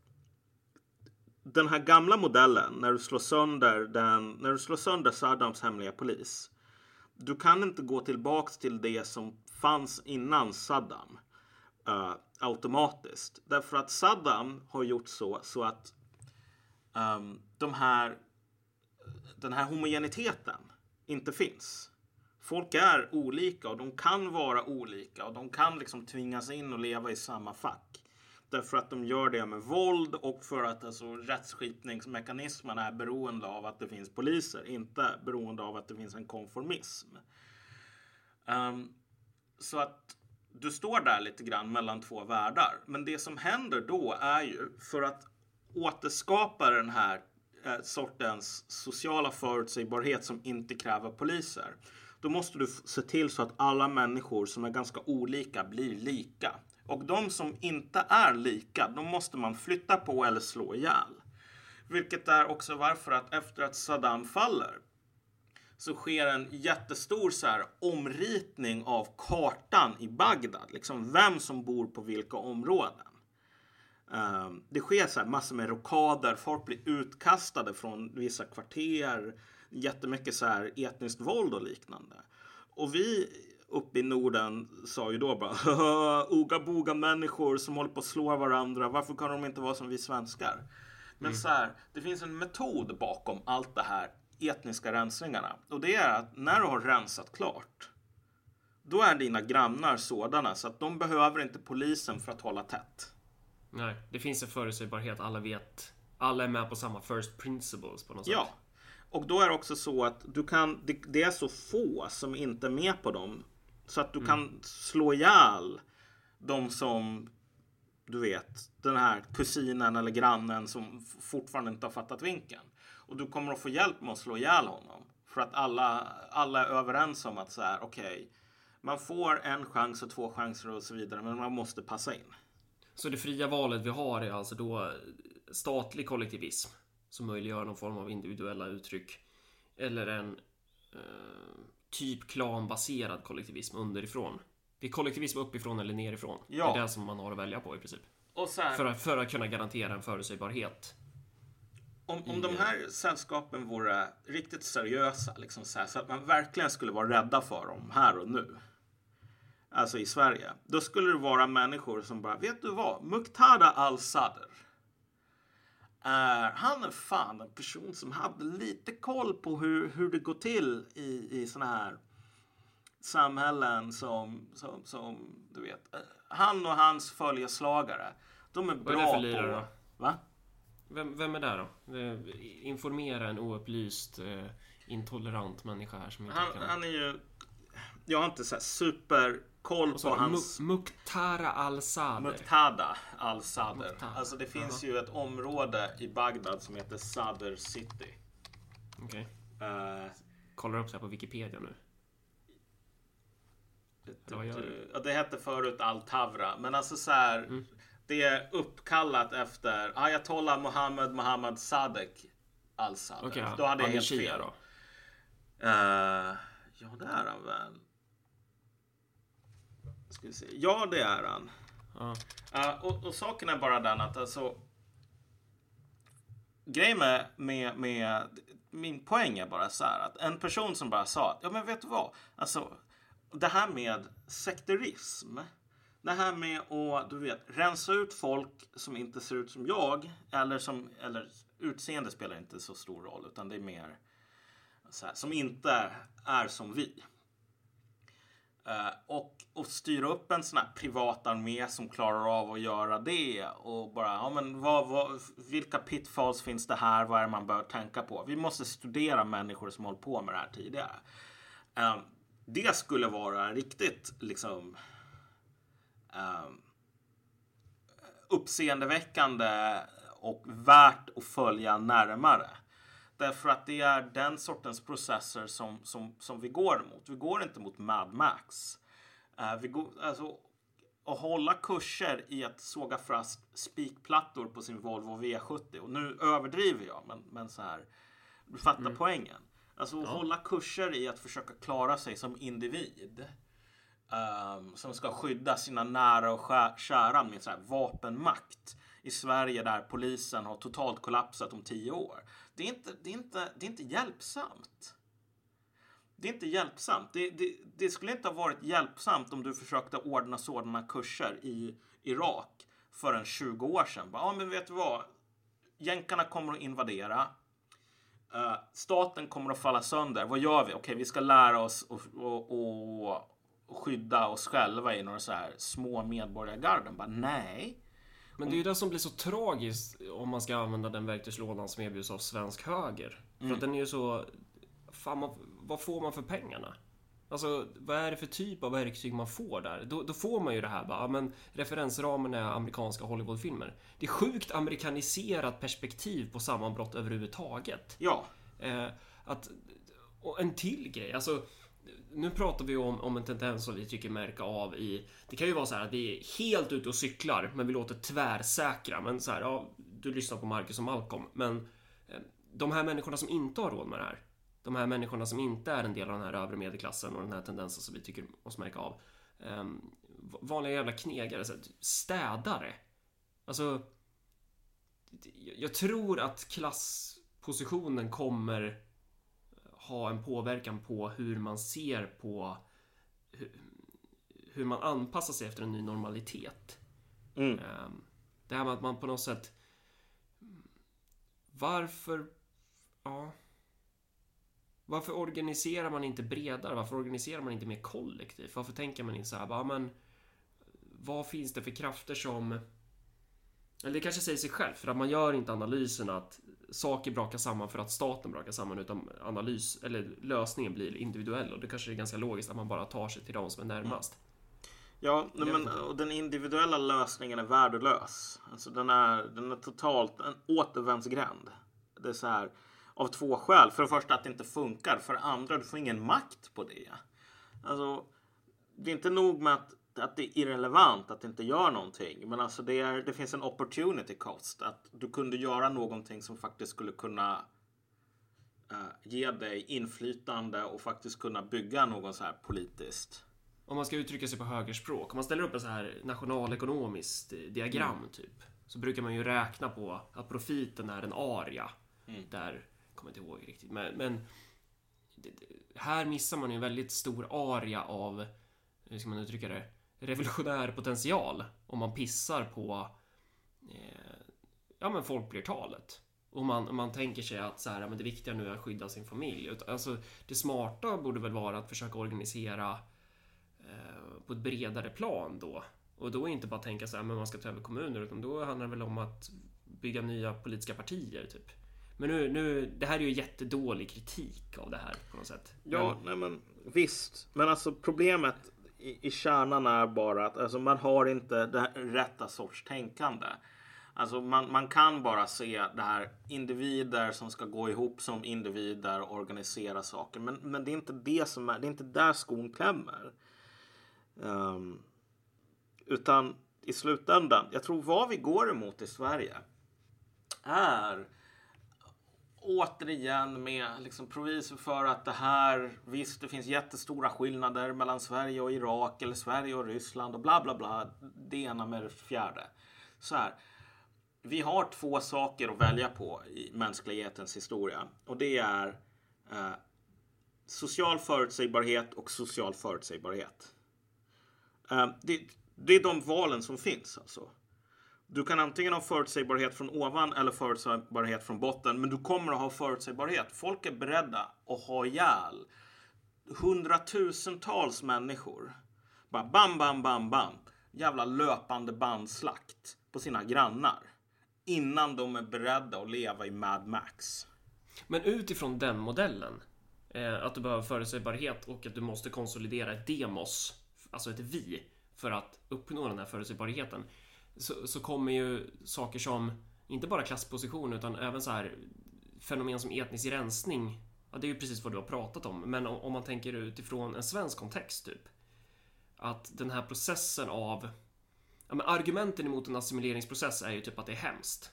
den här gamla modellen, när du slår sönder, den, när du slår sönder Saddams hemliga polis. Du kan inte gå tillbaks till det som fanns innan Saddam Uh, automatiskt. Därför att Saddam har gjort så, så att um, de här den här homogeniteten inte finns. Folk är olika och de kan vara olika och de kan liksom tvingas in och leva i samma fack. Därför att de gör det med våld och för att alltså, rättsskipningsmekanismen är beroende av att det finns poliser, inte beroende av att det finns en konformism. Um, så att du står där lite grann mellan två världar. Men det som händer då är ju för att återskapa den här eh, sortens sociala förutsägbarhet som inte kräver poliser. Då måste du se till så att alla människor som är ganska olika blir lika. Och de som inte är lika, de måste man flytta på eller slå ihjäl. Vilket är också varför att efter att Saddam faller så sker en jättestor så här, omritning av kartan i Bagdad. Liksom vem som bor på vilka områden. Um, det sker så här massor med rockader, folk blir utkastade från vissa kvarter. Jättemycket så här etniskt våld och liknande. Och vi uppe i Norden sa ju då bara oga boga människor som håller på att slå varandra. Varför kan de inte vara som vi svenskar? Men mm. så här, det finns en metod bakom allt det här etniska rensningarna. Och det är att när du har rensat klart då är dina grannar sådana så att de behöver inte polisen för att hålla tätt. Nej, det finns en förutsägbarhet. Alla vet. Alla är med på samma first principles på något sätt. Ja, och då är det också så att du kan. Det, det är så få som inte är med på dem så att du mm. kan slå ihjäl de som du vet, den här kusinen eller grannen som fortfarande inte har fattat vinkeln. Och du kommer att få hjälp med att slå ihjäl honom. För att alla, alla är överens om att så här, okej, okay, man får en chans och två chanser och så vidare, men man måste passa in. Så det fria valet vi har är alltså då statlig kollektivism som möjliggör någon form av individuella uttryck eller en eh, typ klanbaserad kollektivism underifrån. Det är kollektivism uppifrån eller nerifrån. Ja. Det är det som man har att välja på i princip. Här, för, att, för att kunna garantera en förutsägbarhet. Om, om de här sällskapen vore riktigt seriösa, liksom så, här, så, att man verkligen skulle vara rädda för dem här och nu. Alltså i Sverige. Då skulle det vara människor som bara, vet du vad? Muqtada al-Sadr. Uh, han är fan en person som hade lite koll på hur, hur det går till i, i såna här samhällen som, som, som du vet. Uh, han och hans följeslagare. De är bra Vad är det för på... Då? Va? Vem, vem är det då? Informera en oupplyst, uh, intolerant människa här som inte han, kan... Han är ju... Jag har inte så super koll på hans... Muktara al-Sadr. Muktada al-Sadr. Alltså det finns ju ett område i Bagdad som heter Sadr City. Okej. Okay. Uh, eh, Kollar upp så här på Wikipedia nu. Det, det, det hette förut Al-Tavra. Men alltså så här. Mm. Det är uppkallat efter Ayatollah Mohammed Mohammed Sadek Al-Sadr. Okay, då hade jag helt fel. Då? Uh, ja, det är han väl. Ska vi se. Ja, det är han. Ja. Uh, och, och, saken är bara den att alltså. Grejen med, med, med, min poäng är bara så här att en person som bara sa att ja men vet du vad, alltså det här med sekterism. Det här med att du vet, rensa ut folk som inte ser ut som jag eller som eller utseende spelar inte så stor roll utan det är mer så här, som inte är som vi. Eh, och, och styra upp en sån här privat armé som klarar av att göra det. Och bara, ja men vad, vad, vilka pitfalls finns det här? Vad är det man bör tänka på? Vi måste studera människor som hållit på med det här tidigare. Eh, det skulle vara riktigt liksom eh, uppseendeväckande och värt att följa närmare. Därför att det är den sortens processer som, som, som vi går mot. Vi går inte mot Mad Max. Uh, vi går, alltså, att hålla kurser i att såga fast spikplattor på sin Volvo V70. Och nu överdriver jag, men, men så här. Du fattar mm. poängen. Alltså att ja. hålla kurser i att försöka klara sig som individ. Um, som ska skydda sina nära och kära med så här vapenmakt. I Sverige där polisen har totalt kollapsat om tio år. Det är inte, det är inte, det är inte hjälpsamt. Det är inte hjälpsamt. Det, det, det skulle inte ha varit hjälpsamt om du försökte ordna sådana kurser i Irak för en 20 år sedan. Ja, men vet du vad? Jänkarna kommer att invadera. Uh, staten kommer att falla sönder. Vad gör vi? Okej, okay, vi ska lära oss att skydda oss själva i några så här små medborgargarden. Bara, nej. Men det är ju det som blir så tragiskt om man ska använda den verktygslådan som erbjuds av svensk höger. För mm. att den är ju så... Fan, man, vad får man för pengarna? Alltså, vad är det för typ av verktyg man får där? Då, då får man ju det här bara, men referensramen är amerikanska Hollywoodfilmer. Det är sjukt amerikaniserat perspektiv på sammanbrott överhuvudtaget. Ja. Eh, att, och en till grej, alltså nu pratar vi om, om en tendens som vi tycker märka av i... Det kan ju vara så här att vi är helt ute och cyklar, men vi låter tvärsäkra. Men så här, ja, du lyssnar på Marcus och Malcolm, men eh, de här människorna som inte har råd med det här. De här människorna som inte är en del av den här övre medelklassen och den här tendensen som vi tycker oss märka av. Um, vanliga jävla knegare, så här, städare. Alltså... Jag tror att klasspositionen kommer ha en påverkan på hur man ser på hur, hur man anpassar sig efter en ny normalitet. Mm. Ehm, det här med att man på något sätt Varför Ja Varför organiserar man inte bredare? Varför organiserar man inte mer kollektivt? Varför tänker man inte så här, bara, men vad finns det för krafter som eller det kanske säger sig själv, för att man gör inte analysen att saker brakar samman för att staten brakar samman utan analys eller lösningen blir individuell och det kanske är ganska logiskt att man bara tar sig till de som är närmast. Ja, men och den individuella lösningen är värdelös. Alltså den är, den är totalt en återvändsgränd. Det är så här av två skäl. För det första att det inte funkar. För det andra, du får ingen makt på det. Alltså, det är inte nog med att att det är irrelevant att det inte gör någonting. Men alltså det, är, det finns en opportunity cost. Att du kunde göra någonting som faktiskt skulle kunna uh, ge dig inflytande och faktiskt kunna bygga något så här politiskt. Om man ska uttrycka sig på högerspråk. Om man ställer upp ett så här nationalekonomiskt diagram mm. typ. Så brukar man ju räkna på att profiten är en aria. Mm. Där, kommer jag inte ihåg riktigt. Men, men här missar man ju en väldigt stor aria av, hur ska man uttrycka det? Revolutionär potential om man pissar på eh, ja, men folkflertalet. Och man, man tänker sig att så här, men det viktiga nu är att skydda sin familj. Alltså, det smarta borde väl vara att försöka organisera eh, på ett bredare plan då. Och då inte bara tänka så här, men man ska ta över kommuner, utan då handlar det väl om att bygga nya politiska partier, typ. Men nu, nu, det här är ju jättedålig kritik av det här på något sätt. Ja, men... nej men visst. Men alltså problemet i, i kärnan är bara att alltså, man har inte det rätta sorts tänkande. Alltså man, man kan bara se det här individer som ska gå ihop som individer och organisera saker. Men, men det är inte det som är, det är inte där skon klämmer. Um, utan i slutändan, jag tror vad vi går emot i Sverige är återigen med liksom provisor för att det här, visst det finns jättestora skillnader mellan Sverige och Irak eller Sverige och Ryssland och bla bla bla. Det ena med det fjärde. Så här. Vi har två saker att välja på i mänsklighetens historia och det är eh, social förutsägbarhet och social förutsägbarhet. Eh, det, det är de valen som finns alltså. Du kan antingen ha förutsägbarhet från ovan eller förutsägbarhet från botten. Men du kommer att ha förutsägbarhet. Folk är beredda att ha ihjäl hundratusentals människor. Bara bam, bam, bam, bam. Jävla löpande bandslakt på sina grannar. Innan de är beredda att leva i Mad Max. Men utifrån den modellen. Eh, att du behöver förutsägbarhet och att du måste konsolidera ett demos, alltså ett vi, för att uppnå den här förutsägbarheten så, så kommer ju saker som inte bara klassposition utan även så här fenomen som etnisk rensning. Ja, det är ju precis vad du har pratat om, men om, om man tänker utifrån en svensk kontext typ. Att den här processen av ja, men argumenten emot en assimileringsprocess är ju typ att det är hemskt.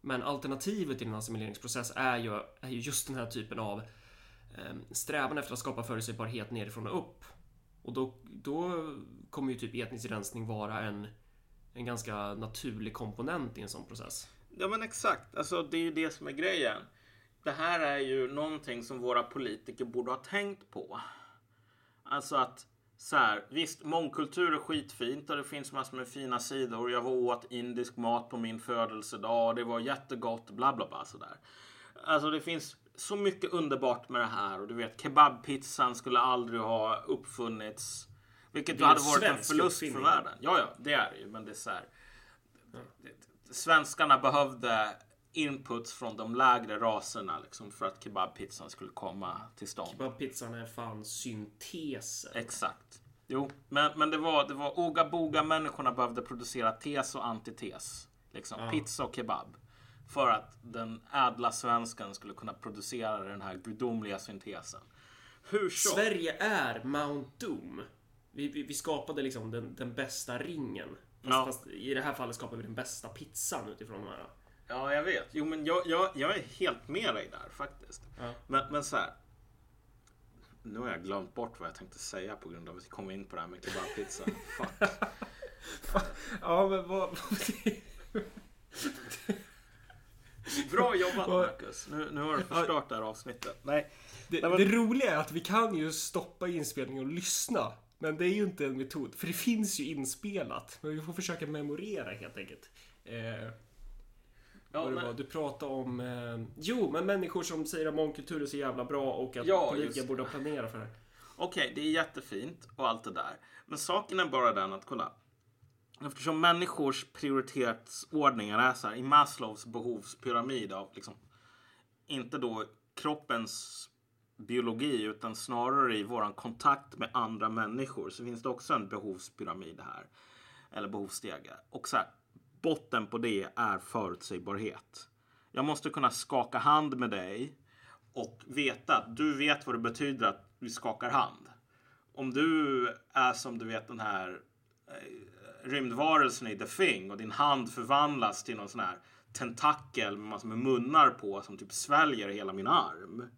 Men alternativet till en assimileringsprocess är ju, är ju just den här typen av eh, strävan efter att skapa förutsägbarhet nerifrån och upp. Och då, då kommer ju typ etnisk rensning vara en en ganska naturlig komponent i en sån process. Ja men exakt, alltså det är ju det som är grejen. Det här är ju någonting som våra politiker borde ha tänkt på. Alltså att så här, visst, mångkultur är skitfint och det finns massor med fina sidor. Jag var åt indisk mat på min födelsedag. och Det var jättegott, bla bla bla sådär. Alltså det finns så mycket underbart med det här och du vet kebabpizzan skulle aldrig ha uppfunnits vilket hade varit en förlust för världen. Ja, ja, det är det ju. Men det är så här. Svenskarna behövde inputs från de lägre raserna liksom, för att kebabpizzan skulle komma till stånd. Kebabpizzan är fan syntesen. Exakt. Jo, men, men det var, det var oga boga människorna behövde producera tes och antites. Liksom, ja. Pizza och kebab. För att den ädla svensken skulle kunna producera den här gudomliga syntesen. Hur så? Sverige är Mount Doom. Vi, vi, vi skapade liksom den, den bästa ringen. Fast, Ja. fast i det här fallet skapar vi den bästa pizzan utifrån de här. Ja, jag vet. Jo, men jag, jag, jag är helt med dig där faktiskt. Ja. Men, men så här. Nu har jag glömt bort vad jag tänkte säga på grund av att vi kom in på det här med kebabpizza. Fuck. Ja, men vad... Bra jobbat Marcus. Nu, nu har du förstört det här avsnittet. Nej. Det, Nej, men- det roliga är att vi kan ju stoppa inspelningen och lyssna. Men det är ju inte en metod, för det finns ju inspelat. Men vi får försöka memorera helt enkelt. Eh, Ja, var. Du pratade om... Eh, jo, men människor som säger att mångkultur är så jävla bra och att Ja, politiker just borde ha planerat för det. Okej, det är jättefint och allt det där. Men saken är bara den att kolla. Eftersom människors prioritetsordningar är så här i Maslows behovspyramid av liksom inte då kroppens biologi utan snarare i våran kontakt med andra människor så finns det också en behovspyramid här. Eller behovsstege. Och så här, botten på det är förutsägbarhet. Jag måste kunna skaka hand med dig och veta att du vet vad det betyder att vi skakar hand. Om du är som du vet den här eh, rymdvarelsen i The Thing och din hand förvandlas till någon sån här tentakel med massor med munnar på som typ sväljer hela min arm.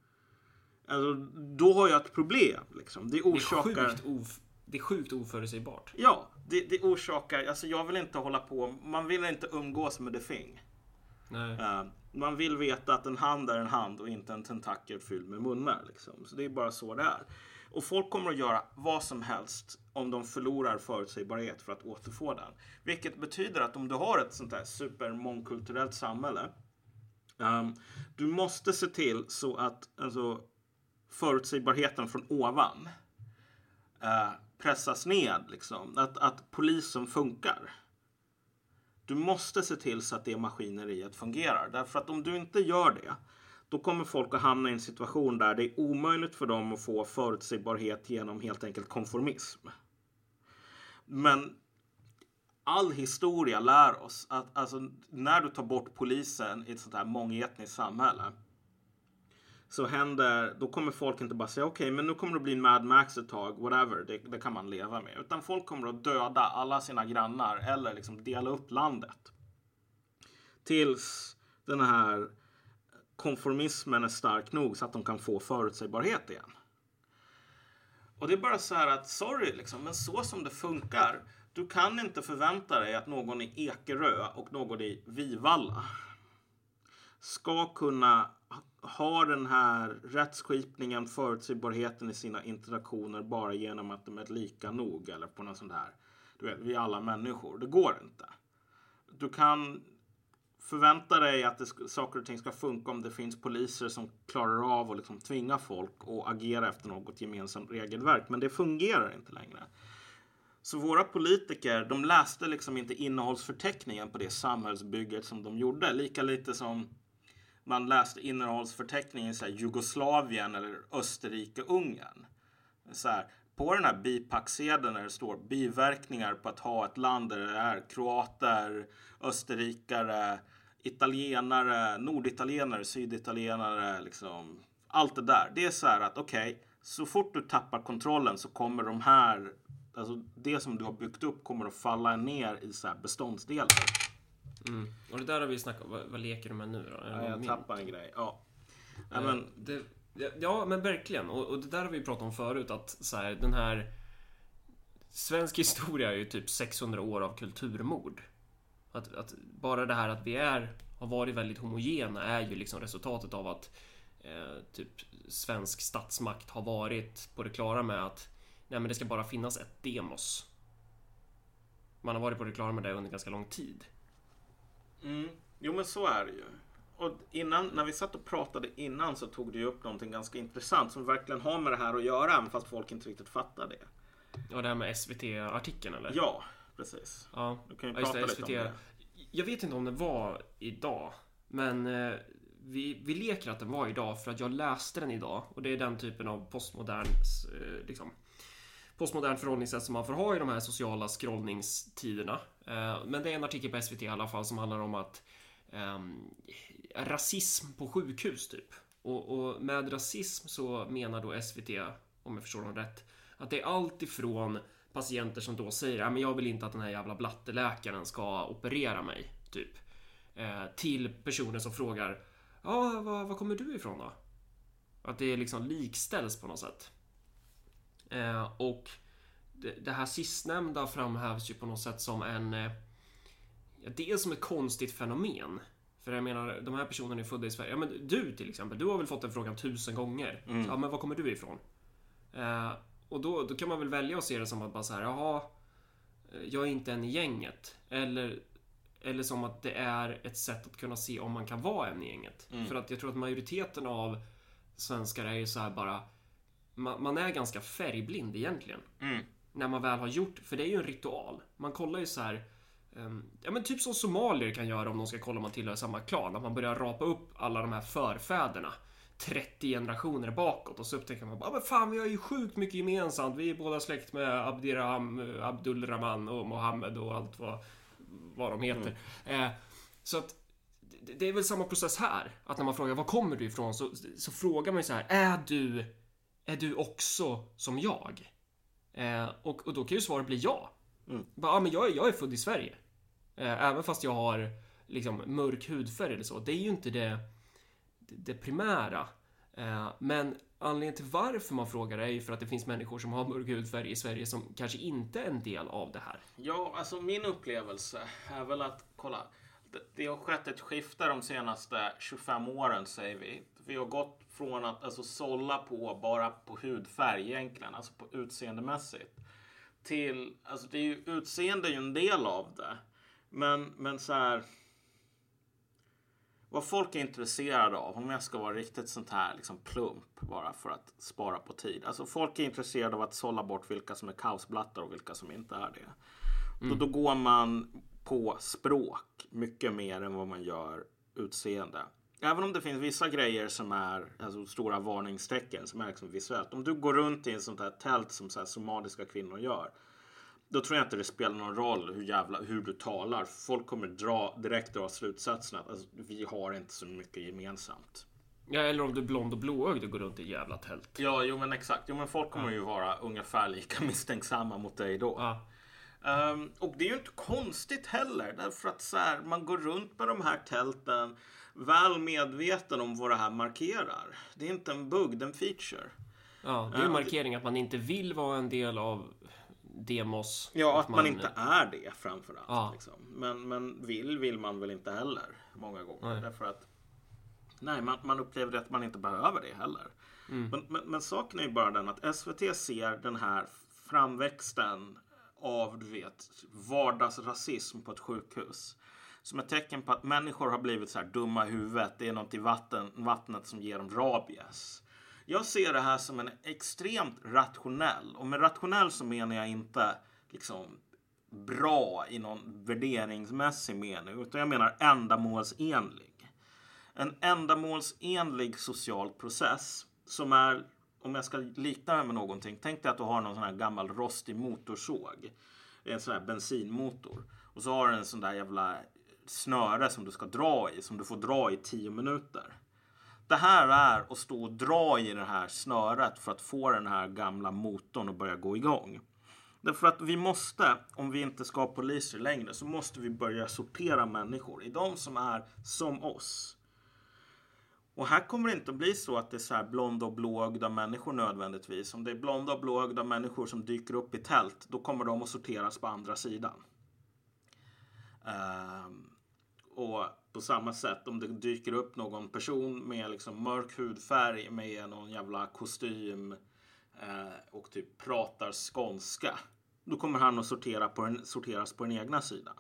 Alltså, då har jag ett problem. Liksom. Det Det är orsakar... sjukt, of, det är sjukt oförutsägbart. Ja, det, det orsakar... Alltså jag vill inte hålla på... Man vill inte umgås med The Thing. Nej. Eh, man vill veta att en hand är en hand och inte en tentakel fylld med munnar. Liksom. Så det är bara så det är. Och folk kommer att göra vad som helst om de förlorar förutsägbarhet för att återfå den. Vilket betyder att om du har ett sånt här supermångkulturellt samhälle. ehm, du måste se till så att alltså, förutsägbarheten från ovan eh, pressas ned. Liksom. Att, att polisen funkar. Du måste se till så att det maskineriet fungerar. Därför att om du inte gör det, då kommer folk att hamna i en situation där det är omöjligt för dem att få förutsägbarhet genom helt enkelt konformism. Men all historia lär oss att alltså, när du tar bort polisen i ett sånt här mångetniskt samhälle så händer, då kommer folk inte bara säga okej, men nu kommer det bli en Mad Max ett tag, whatever, det, det kan man leva med. Utan folk kommer att döda alla sina grannar eller liksom dela upp landet. Tills den här konformismen är stark nog så att de kan få förutsägbarhet igen. Och det är bara så här att, sorry liksom, men så som det funkar. Du kan inte förvänta dig att någon i Ekerö och någon i Vivalla ska kunna har den här rättsskipningen, förutsägbarheten i sina interaktioner bara genom att de är lika nog eller på något sånt här. Du vet, vi är alla människor. Det går inte. Du kan förvänta dig att det, saker och ting ska funka om det finns poliser som klarar av att liksom tvinga folk att agera efter något gemensamt regelverk. Men det fungerar inte längre. Så våra politiker, de läste liksom inte innehållsförteckningen på det samhällsbygget som de gjorde. Lika lite som man läste innehållsförteckningen i så här Jugoslavien eller Österrike-Ungern. Så här, på den här bipacksedeln där det står biverkningar på att ha ett land där det är kroater, österrikare, italienare, norditalienare, syditalienare, liksom allt det där. Det är så här att okej, så fort du tappar kontrollen så kommer de här, alltså det som du har byggt upp kommer att falla ner i så här beståndsdelar. Mm. Och det där har vi snackat om. Vad, vad leker du med nu då? Ja, jag min- tappar en grej. Ja. Nej, Eh, men, det, ja, ja, men verkligen. Och, och det där har vi pratat om förut. Att så här, den här... Svensk historia är ju typ 600 år av kulturmord. Att, att bara det här att vi är, har varit väldigt homogena är ju liksom resultatet av att eh, typ svensk statsmakt har varit på det klara med att nej, men det ska bara finnas ett demos. Man har varit på det klara med det under ganska lång tid. Mm, jo, men så är det ju. Och innan, när vi satt och pratade innan så tog du upp någonting ganska intressant som verkligen har med det här att göra, även fast folk inte riktigt fattar det. Ja, det här med SVT-artikeln eller? Ja, precis. Ja. Du kan ju Ja, prata det, lite om det. Jag vet inte om det var idag, men eh, vi, vi leker att den var idag för att jag läste den idag och det är den typen av postmodern eh, liksom, postmodern förhållningssätt som man får ha i de här sociala scrollningstiderna. Eh, men det är en artikel på SVT i alla fall som handlar om att um, rasism på sjukhus typ. Och, och med rasism så menar då SVT, om jag förstår dem rätt, att det är allt ifrån patienter som då säger att jag vill inte att den här jävla blatteläkaren ska operera mig, typ. Eh, till personer som frågar Ja, var, var kommer du ifrån då? Att det liksom likställs på något sätt. Eh, och det, här sistnämnda framhävs ju på något sätt som en... Eh, dels som ett konstigt fenomen. För jag menar, de här personerna är födda i Sverige. Ja, men du till exempel, du har väl fått den frågan tusen gånger. Mm. Ja, men var kommer du ifrån? Eh, och då, då kan man väl välja att se det som att bara så här, jaha, eh, jag är inte en i gänget. Eller, eller som att det är ett sätt att kunna se om man kan vara en i gänget. Mm. För att jag tror att majoriteten av svenskar är ju så här bara, man, man är ganska färgblind egentligen. Mm. När man väl har gjort, för det är ju en ritual. Man kollar ju så här. ehm, Ja men typ som somalier kan göra om de ska kolla om man tillhör samma klan. Att man börjar rapa upp alla de här förfäderna. 30 generationer bakåt och så upptäcker man bara men fan vi har ju sjukt mycket gemensamt. Vi är båda släkt med Abdiraham, eh, Abdulrahman och Mohammed och allt vad, vad de heter. Eh, så att det, det är väl samma process här. Att när man frågar var kommer du ifrån så, så frågar man ju så här. Är du, är du också som jag? Eh, och, och då kan ju svaret bli ja. Mm. Bara, ja men jag, är- jag är född i Sverige. Eh, även fast jag har liksom mörk hudfärg eller så. Det är ju inte det, det, primära. Eh, men anledningen till varför man frågar är ju för att det finns människor som har mörk hudfärg i Sverige som kanske inte är en del av det här. Ja, alltså min upplevelse är väl att, kolla, det, det har skett ett skifte de senaste 25 åren säger vi. Vi har gått från att alltså, sålla på bara på hudfärg egentligen, alltså på utseendemässigt. Till, alltså det är ju, utseende är ju en del av det. Men, men så här. Vad folk är intresserade av, om jag ska vara riktigt sånt här liksom plump bara för att spara på tid. Alltså folk är intresserade av att sålla bort vilka som är kaosblattar och vilka som inte är det. Då, då går man på språk mycket mer än vad man gör utseende. Även om det finns vissa grejer som är alltså, stora varningstecken som är liksom visuellt. Om du går runt i en sånt här tält som så här, somaliska kvinnor gör. Då tror jag inte det spelar någon roll hur, jävla, hur du talar. Folk kommer dra, direkt dra slutsatsen att alltså, vi har inte så mycket gemensamt. Ja, eller om du är blond och blåögd och går runt i ett jävla tält. Ja, jo men exakt. Jo men folk kommer ju vara ungefär lika misstänksamma mot dig då. Ja. Ehm, och det är ju inte konstigt heller. Därför att så här, man går runt med de här tälten väl medveten om vad det här markerar. Det är inte en bugg, det är en feature. Ja, det är en det- markering att man inte vill vara en del av demos. Ja, att man, inte är det framförallt. Ja. Liksom. Men, men vill vill man väl inte heller många gånger. Nej. Därför att nej, man, man upplever att man inte behöver det heller. Mm. Men, men, men saken är ju bara den att SVT ser den här framväxten av du vet, vardagsrasism på ett sjukhus. Som ett tecken på att människor har blivit så här dumma i huvudet. Det är något i vatten, vattnet som ger dem rabies. Jag ser det här som en extremt rationell. Och med rationell så menar jag inte liksom bra i någon värderingsmässig mening. Utan jag menar ändamålsenlig. En ändamålsenlig social process som är, om jag ska likna det med någonting. Tänk dig att du har någon sån här gammal rostig motorsåg. En sån här bensinmotor. Och så har du en sån där jävla snöre som du ska dra i. Som du får dra i 10 minuter. Det här är att stå och dra i det här snöret för att få den här gamla motorn att börja gå igång. Därför att vi måste, om vi inte ska ha poliser längre, så måste vi börja sortera människor i de som är som oss. Och här kommer det inte att bli så att det är så här blonda och blåögda människor nödvändigtvis. Om det är blonda och blåögda människor som dyker upp i tält, då kommer de att sorteras på andra sidan. Um, och på samma sätt om det dyker upp någon person med liksom mörk hudfärg med någon jävla kostym eh, och typ pratar skånska. Då kommer han att sortera på den, sorteras på den egna sidan.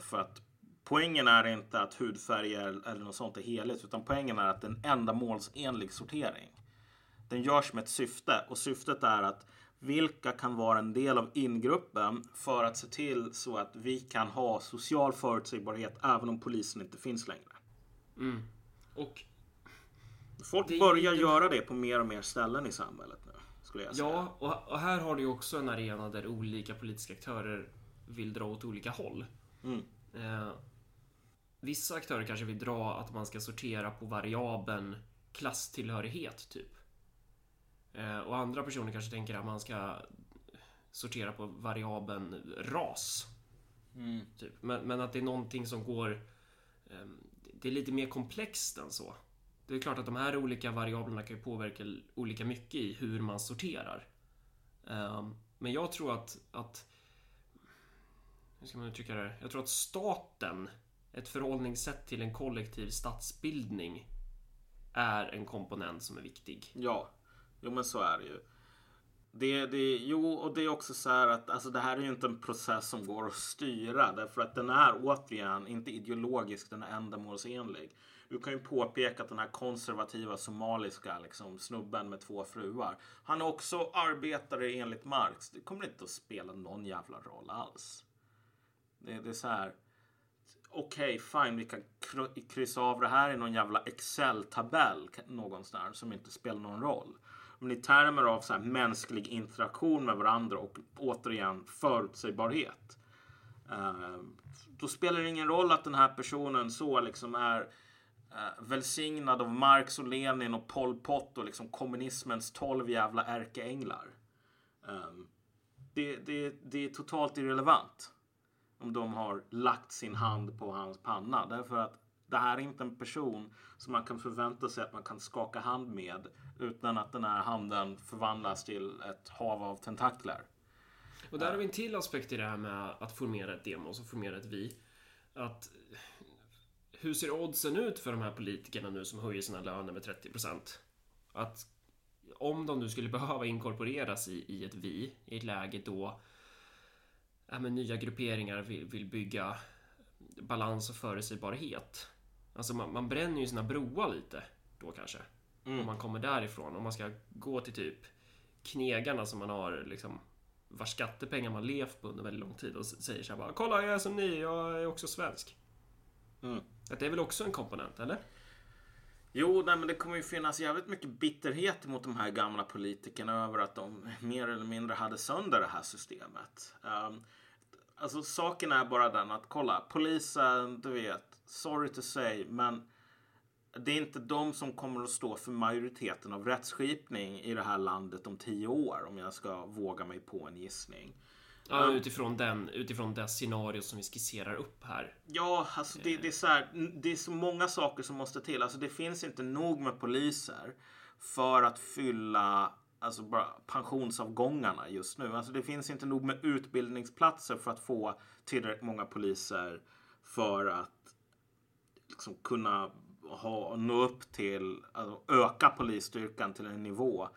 För att poängen är inte att hudfärg är- eller något sånt är heligt. Utan poängen är att det är en ändamålsenlig sortering. Den görs med ett syfte och syftet är att vilka kan vara en del av ingruppen för att se till så att vi kan ha social förutsägbarhet även om polisen inte finns längre. Mm. Och Folk Det börjar lite- göra det på mer och mer ställen i samhället nu. Skulle jag säga. Ja, och, och här har du ju också en arena där olika politiska aktörer vill dra åt olika håll. Mm. Eh, vissa aktörer kanske vill dra att man ska sortera på variabeln klasstillhörighet typ. Eh, och andra personer kanske tänker att man ska sortera på variabeln ras. Mm. Typ. Men, men att det är någonting som går... ehm, Det är lite mer komplext än så. Det är klart att de här olika variablerna kan ju påverka olika mycket i hur man sorterar. Ehm, Men jag tror att, att hur ska man uttrycka det? Jag tror att staten, ett förhållningssätt till en kollektiv statsbildning är en komponent som är viktig. Ja, jo men så är det ju. Det, det, jo, och det är också så här att alltså, det här är ju inte en process som går att styra därför att den är återigen inte ideologisk, den är ändamålsenlig. Du kan ju påpeka att den här konservativa somaliska liksom, snubben med två fruar. Han är också arbetare enligt Marx. Det kommer inte att spela någon jävla roll alls. Det, det är så här. Okej, fine, vi kan kryssa av det här i någon jävla Excel-tabell någonstans som inte spelar någon roll. Men i termer av så här mänsklig interaktion med varandra och återigen förutsägbarhet. Eh, då spelar det ingen roll att den här personen så liksom är eh, välsignad av Marx och Lenin och Pol Pot och liksom kommunismens tolv jävla ärkeänglar. Eh, det, det, det är totalt irrelevant om de har lagt sin hand på hans panna. Därför att det här är inte en person som man kan förvänta sig att man kan skaka hand med utan att den här handen förvandlas till ett hav av tentakler. Och där har vi en till aspekt i det här med att formera ett demos och formera ett vi. Att hur ser oddsen ut för de här politikerna nu som höjer sina löner med 30%? Att om de nu skulle behöva inkorporeras i, i ett vi, i ett läge då ja, men nya grupperingar vill, vill bygga balans och förutsägbarhet. Alltså man, man bränner ju sina broar lite då kanske. Om man kommer därifrån. Om man ska gå till typ knegarna som man har liksom vars skattepengar man levt på under väldigt lång tid och säger så här bara Kolla jag är som ni, jag är också svensk. Mm. Att det är väl också en komponent, eller? Jo, nej, men det kommer ju finnas jävligt mycket bitterhet mot de här gamla politikerna över att de mer eller mindre hade sönder det här systemet. Um, alltså saken är bara den att kolla, polisen, du vet, sorry to say, men det är inte de som kommer att stå för majoriteten av rättsskipning i det här landet om tio år, om jag ska våga mig på en gissning. Ja, Mm. utifrån, den, utifrån det scenario som vi skisserar upp här. Ja, alltså det, det, är så här, det är så många saker som måste till. Alltså det finns inte nog med poliser för att fylla alltså bara pensionsavgångarna just nu. Alltså det finns inte nog med utbildningsplatser för att få tillräckligt många poliser för att liksom kunna ha, nå upp till, alltså öka polisstyrkan till en nivå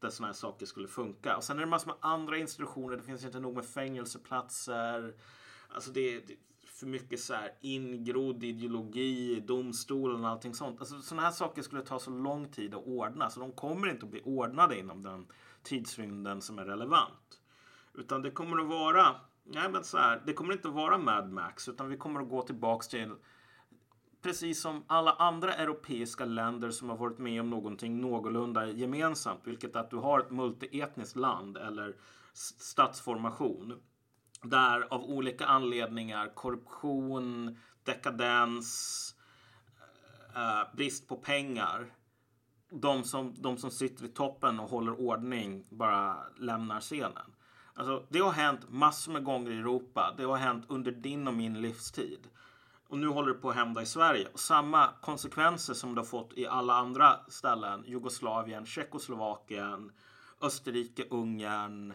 där sådana här saker skulle funka. Och sen är det massor med andra institutioner. Det finns inte nog med fängelseplatser. Alltså det är det är för mycket så här ingrodd ideologi i domstolen och allting sånt. Alltså sådana här saker skulle ta så lång tid att ordna. Så de kommer inte att bli ordnade inom den tidsrymden som är relevant. Utan det kommer att vara, nej men så här, det kommer inte att vara Mad Max. Utan vi kommer att gå tillbaks till precis som alla andra europeiska länder som har varit med om någonting någorlunda gemensamt, vilket är att du har ett multietniskt land eller statsformation där av olika anledningar korruption, dekadens, eh, eh, brist på pengar de som, de som sitter i toppen och håller ordning bara lämnar scenen. Alltså, det har hänt massor med gånger i Europa. Det har hänt under din och min livstid. Och nu håller det på att hända i Sverige. Och samma konsekvenser som det har fått i alla andra ställen. Jugoslavien, Tjeckoslovakien, Österrike, Ungern,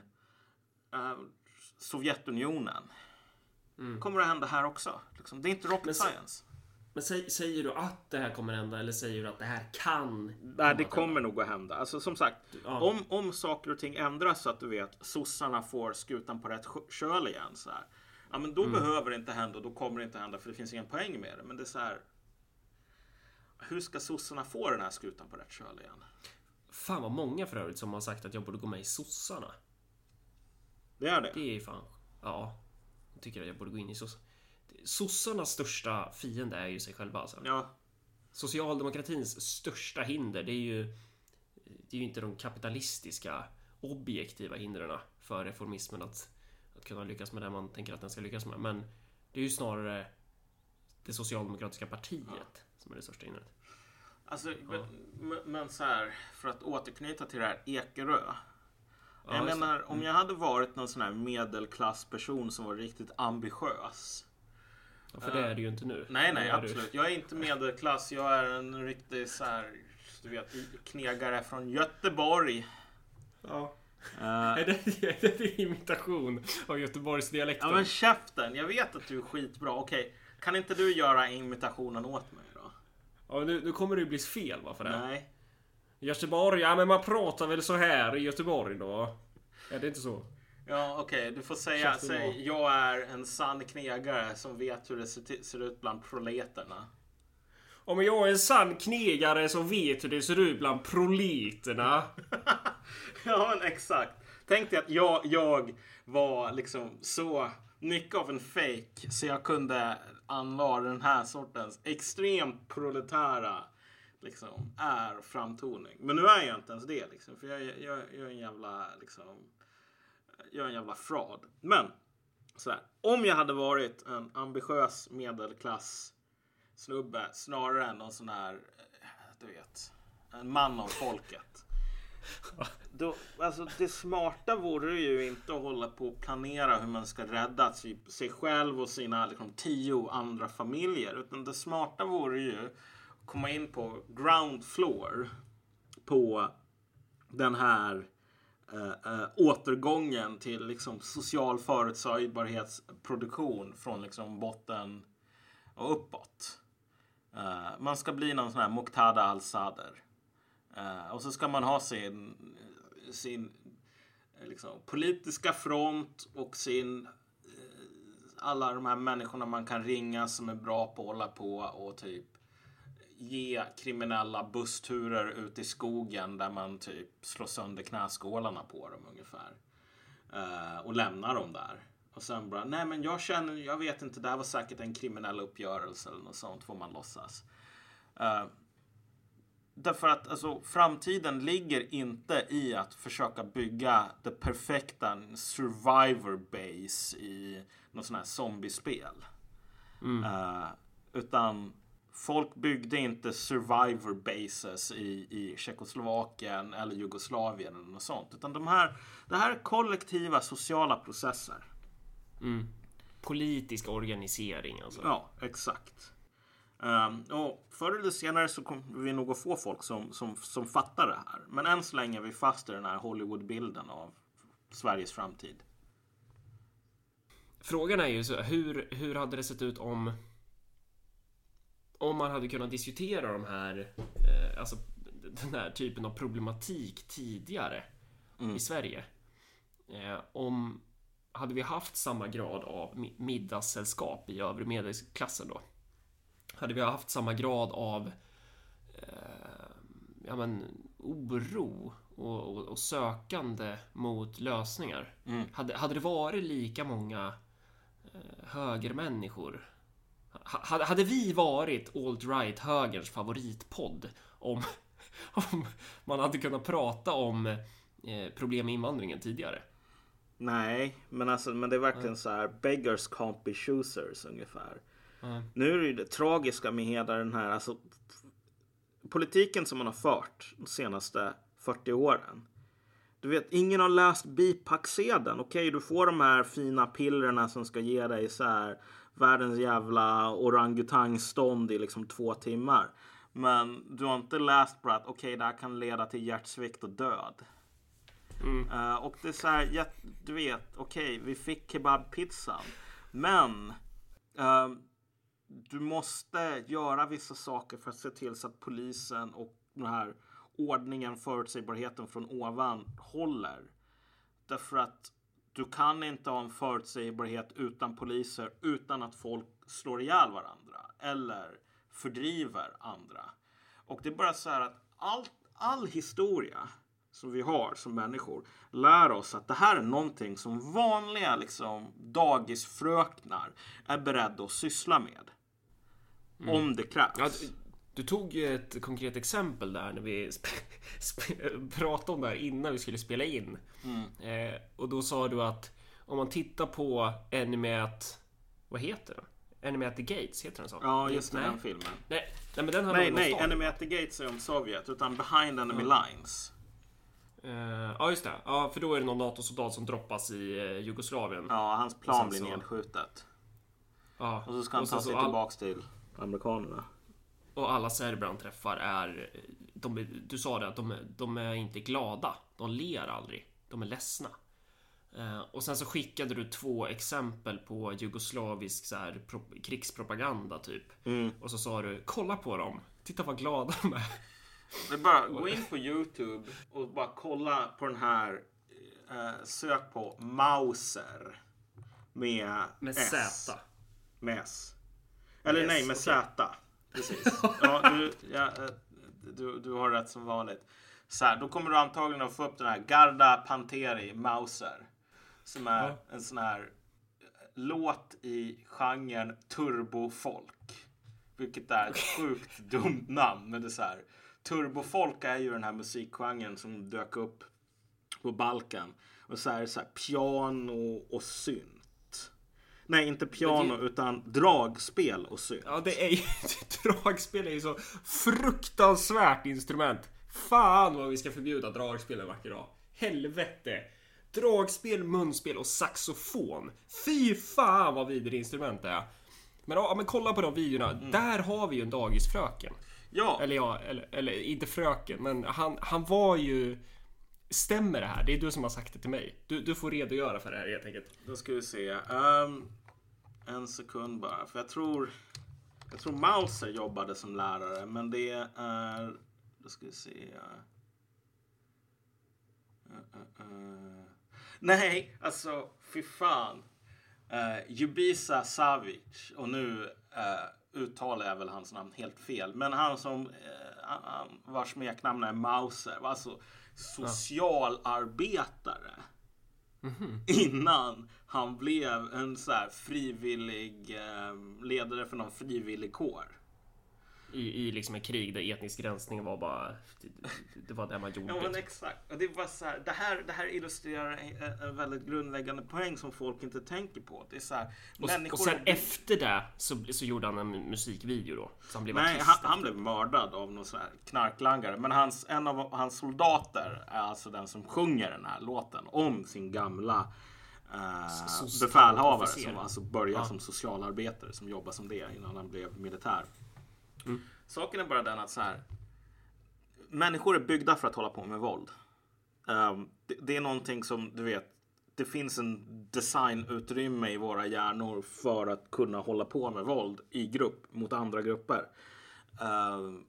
eh, Sovjetunionen. Kommer att hända här också. Liksom, det är inte rocket Men science. Men sä, säger du att det här kommer hända eller säger du att det här kan? Nej, det kommer nog att hända. Alltså som sagt, Ja. om, om saker och ting ändras så att du vet sossarna får skutan på rätt köl igen så här. Ja, men då behöver det inte hända och då kommer det inte hända för det finns ingen poäng med det. Men det är så här. Hur ska sossarna få den här skutan på rätt köl igen? Fan vad många för övrigt som har sagt att jag borde gå med i sossarna. Det är det. Det är fan... Ja. Jag tycker att jag borde gå in i sossarna. Sossarnas största fiende är ju sig själva alltså. Ja, Socialdemokratins största hinder det är ju Det är ju inte de kapitalistiska objektiva hindren för reformismen att kunna lyckas med det man tänker att den ska lyckas med. Men det är ju snarare det socialdemokratiska partiet som är det största hindret. Alltså, men, men så här, för att återknyta till det här Ekerö. Ja, jag menar, om jag hade varit någon sån här medelklassperson som var riktigt ambitiös. Ja, för det är det ju inte nu. Nej, nej, är du- absolut. Jag är inte medelklass. Jag är en riktig så här, du vet, knegare från Göteborg. Ja. Eh, Är det, är det din imitation av Göteborgsdialekten? ja, men käften. Jag vet att du är skitbra. Okej, kan inte du göra imitationen åt mig då? Ja, nu, nu kommer det ju bli fel va för det? Nej. Göteborg, ja men man pratar väl så här i Göteborg då? Är det inte så? Ja, okej. Du får säga, säg, jag är en sann knegare som vet hur det ser, ser ut bland proleterna. Om jag är en sann knegare som vet hur det ser ut bland proleterna. Ja, men exakt. Tänk dig att jag, jag var liksom så mycket av en fake så jag kunde anvara den här sortens extremt proletära liksom, är framtoning. Men nu är jag inte ens det liksom. För jag, jag, jag, är en jävla liksom, jag är en jävla fraud. Men så här, om jag hade varit en ambitiös medelklass snubbe snarare än någon sån här, eh, du vet, en man av folket. Då, alltså det smarta vore ju inte att hålla på och planera hur man ska rädda sig, sig själv och sina liksom, tio andra familjer. Utan det smarta vore ju att komma in på ground floor på den här äh, äh, återgången till liksom, social förutsägbarhetsproduktion från liksom, botten och uppåt. Eh, man ska bli någon sån här Muqtada al-Sadr. Eh, och så ska man ha sin, sin eh, liksom, politiska front och sin eh, alla de här människorna man kan ringa som är bra på att hålla på och typ ge kriminella bussturer ut i skogen där man typ slår sönder knäskålarna på dem ungefär. Och lämnar dem där. Och sen bara, nej men jag känner, jag vet inte, det här var säkert en kriminell uppgörelse eller något sånt får man låtsas. Därför att alltså, framtiden ligger inte i att försöka bygga det perfekta survivor base i något sånt här zombiespel. Eh, utan folk byggde inte survivor bases i, i Tjeckoslovakien eller Jugoslavien eller något sånt. Utan de här, det här är kollektiva sociala processer. Mm. Politisk organisering alltså. Ja, exakt. Um, och förr eller senare så kommer vi nog att få folk som, som, som fattar det här. Men än så länge är vi fast i den här Hollywood-bilden av Sveriges framtid. Frågan är ju så, hur, hur hade det sett ut om om man hade kunnat diskutera de här eh, alltså den här typen av problematik tidigare i Sverige. Eh, om hade vi haft samma grad av mi- middagssällskap i övre medelklassen då? Hade vi haft samma grad av eh, ja, men, oro och, och, och sökande mot lösningar? Hade, hade det varit lika många eh, högermänniskor? Ha- Hade, hade vi varit alt-right högerns favoritpodd om, om man hade kunnat prata om eh, problem med invandringen tidigare? Nej, men, alltså, men det är verkligen så här beggars can't be choosers ungefär. Mm. Nu är det ju det tragiska med hela den här alltså, politiken som man har fört de senaste 40 åren. Du vet, ingen har läst bipacksedeln. Okej, du får de här fina pillerna som ska ge dig så här världens jävla orangutangstånd i liksom två timmar. Men du har inte läst bara att okej, det här kan leda till hjärtsvikt och död. Eh, och det är så här, ja, du vet, okej, vi fick kebabpizzan. Men eh, du måste göra vissa saker för att se till så att polisen och den här ordningen, förutsägbarheten från ovan håller. Därför att du kan inte ha en förutsägbarhet utan poliser utan att folk slår ihjäl varandra eller fördriver andra. Och det är bara så här att all, all historia som vi har som människor lär oss att det här är någonting som vanliga liksom, dagisfröknar är beredda att syssla med. Om det krävs. Ja, du, du tog ju ett konkret exempel där när vi pratade om det här innan vi skulle spela in. Eh, och då sa du att om man tittar på Enemy at... Vad heter den? Enemy at the Gates, heter den så? Ja, just Nej. den filmen. Nej, Nej, men den Nej, om nej, Stalin. Enemy at the Gates är om Sovjet, utan Behind Enemy Lines. Eh, ja, just det. Ja, för då är det någon NATO-soldat som droppas i eh, Jugoslavien. Ja, hans plan blir så- nedskjutet. Ja. Och så ska han Och ta sig all- tillbaks till amerikanerna. Och alla serber han träffar är... De, du sa det, att de, de är inte glada. De ler aldrig. De är ledsna. Eh, och sen så skickade du två exempel på jugoslavisk så här, pro, krigspropaganda typ. Och så sa du, kolla på dem. Titta vad glada de är. Det är bara gå in på Youtube och bara kolla på den här. Eh, sök på Mauser. Med, Med S. Z. Med S. Eller Med nej, med okej. Z. Precis. Ja, du, ja, eh, du, du har rätt som vanligt. Så här, då kommer du antagligen att få upp den här Garda Panteri Mauser. Som är Ja. en sån här eh, låt i genren turbofolk. Vilket är ett sjukt dumt namn. Men det är så här. Turbofolk är ju den här musikgenren som dök upp på Balkan. Och så är det så här piano och synt. Nej, inte piano utan dragspel och synt. Ja, det är ju... Dragspel är ju så fruktansvärt instrument. Fan vad vi ska förbjuda dragspel en vacker dag. Helvete. Dragspel, munspel och saxofon. Fy fan vad vidrigt instrument det är. Men, ja, men kolla på de videorna. Där har vi ju en dagisfröken. Ja, Eller ja, eller, eller inte fröken, men han, han var ju... Stämmer det här? Det är du som har sagt det till mig. Du, du får redogöra för det här helt enkelt. då ska vi se. Um, en sekund bara. För jag tror... Jag tror Mauser jobbade som lärare. Men det är... Då ska vi se. Uh, uh, uh. Nej, alltså fy fan. Uh, Jubisa Savic. Och nu uh, uttalar jag väl hans namn helt fel. Men han som... Uh, vars smeknamn är Mauser. Alltså socialarbetare. Innan han blev en så här frivillig eh, ledare för någon frivillig kår. I, I liksom ett krig där etnisk rensning var bara... Det, det var det man gjorde. Ja men exakt. Och det, var så här, det, här, det här illustrerar en, en väldigt grundläggande poäng som folk inte tänker på. Det är så här, Och, människor... och sen efter det så, så gjorde han en musikvideo då. Så han blev Nej, han, han blev mördad av någon sån här knarklangare. Men hans, en av hans soldater är alltså den som sjunger den här låten om sin gamla eh, befälhavare som alltså började Ja. som socialarbetare som jobbade som det innan han blev militär. Mm. Saken är bara den att så här. Människor är byggda för att hålla på med våld. Um, det, det är någonting som du vet. Det finns en designutrymme i våra hjärnor för att kunna hålla på med våld i grupp mot andra grupper. Ehm,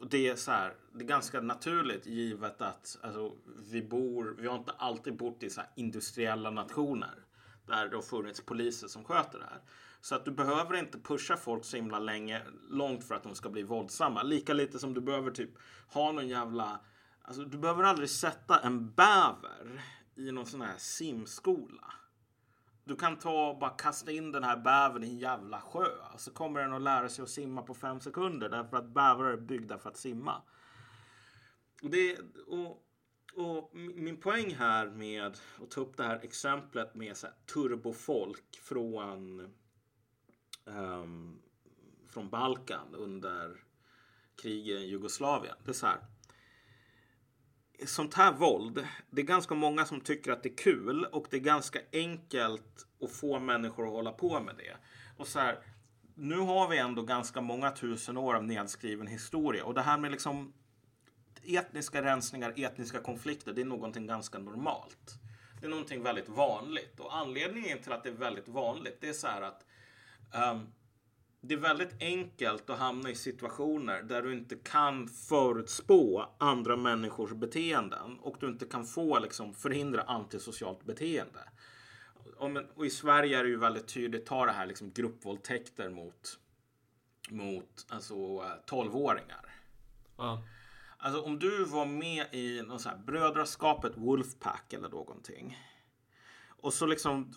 och det är så här, det är ganska naturligt givet att alltså, vi bor, vi har inte alltid bott i så här industriella nationer där det har funnits poliser som sköter det här. Så att du behöver inte pusha folk så himla länge, långt för att de ska bli våldsamma. Lika lite som du behöver typ ha någon jävla, alltså du behöver aldrig sätta en bäver i någon sån här simskola. Du kan ta och bara kasta in den här bävern i en jävla sjö. Så kommer den att lära sig att simma på fem sekunder. Därför att bävrar är byggda för att simma. Det, och, och min poäng här med att ta upp det här exemplet med så här turbofolk från, um, från Balkan under kriget i Jugoslavien. Det är så här sånt här våld, det är ganska många som tycker att det är kul och det är ganska enkelt att få människor att hålla på med det. Och så här, nu har vi ändå ganska många tusen år av nedskriven historia och det här med liksom etniska rensningar, etniska konflikter, det är någonting ganska normalt. Det är någonting väldigt vanligt och anledningen till att det är väldigt vanligt, det är så här att um, det är väldigt enkelt att hamna i situationer där du inte kan förutspå andra människors beteenden och du inte kan få liksom förhindra antisocialt beteende. Och, men, och i Sverige är det ju väldigt tydligt, ta det här liksom gruppvåldtäkter mot, mot alltså, eh, 12-åringar. Ja. Alltså om du var med i någon så här brödraskapet Wolfpack eller någonting. Och så liksom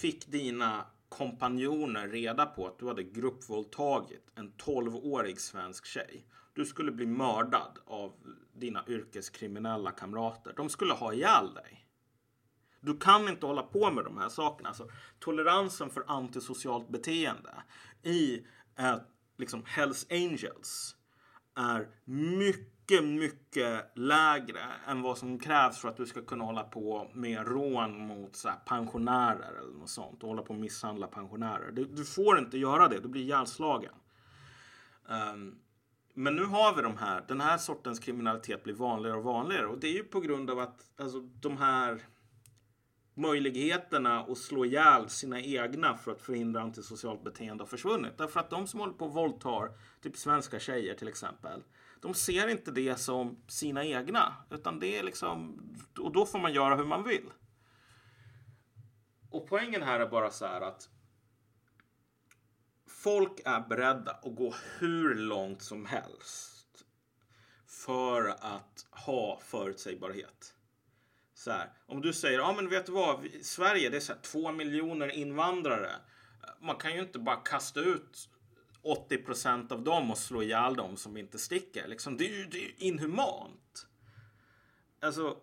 fick dina kompanjoner reda på att du hade gruppvåldtagit en 12-årig svensk tjej. Du skulle bli mördad av dina yrkeskriminella kamrater. De skulle ha ihjäl dig. Du kan inte hålla på med de här sakerna. Alltså, toleransen för antisocialt beteende i eh, liksom Hells Angels är mycket, mycket mycket lägre än vad som krävs för att du ska kunna hålla på med rån mot så här, pensionärer eller något sånt och hålla på och misshandla pensionärer. Du, du får inte göra det, du blir ihjälslagen. Um, men nu har vi de här, den här sortens kriminalitet blir vanligare och vanligare och det är ju på grund av att alltså, de här möjligheterna att slå ihjäl sina egna för att förhindra antisocialt beteende har försvunnit. Därför att de som håller på och våldtar, typ svenska tjejer till exempel, de ser inte det som sina egna. Utan det är liksom, och då får man göra hur man vill. Och poängen här är bara så här att folk är beredda att gå hur långt som helst för att ha förutsägbarhet. Så här, om du säger, ja men vet du vad, Sverige det är så här, två miljoner invandrare. Man kan ju inte bara kasta ut 80 procent av dem och slå ihjäl dem som inte sticker. Liksom, det, är ju, det är ju inhumant. Alltså,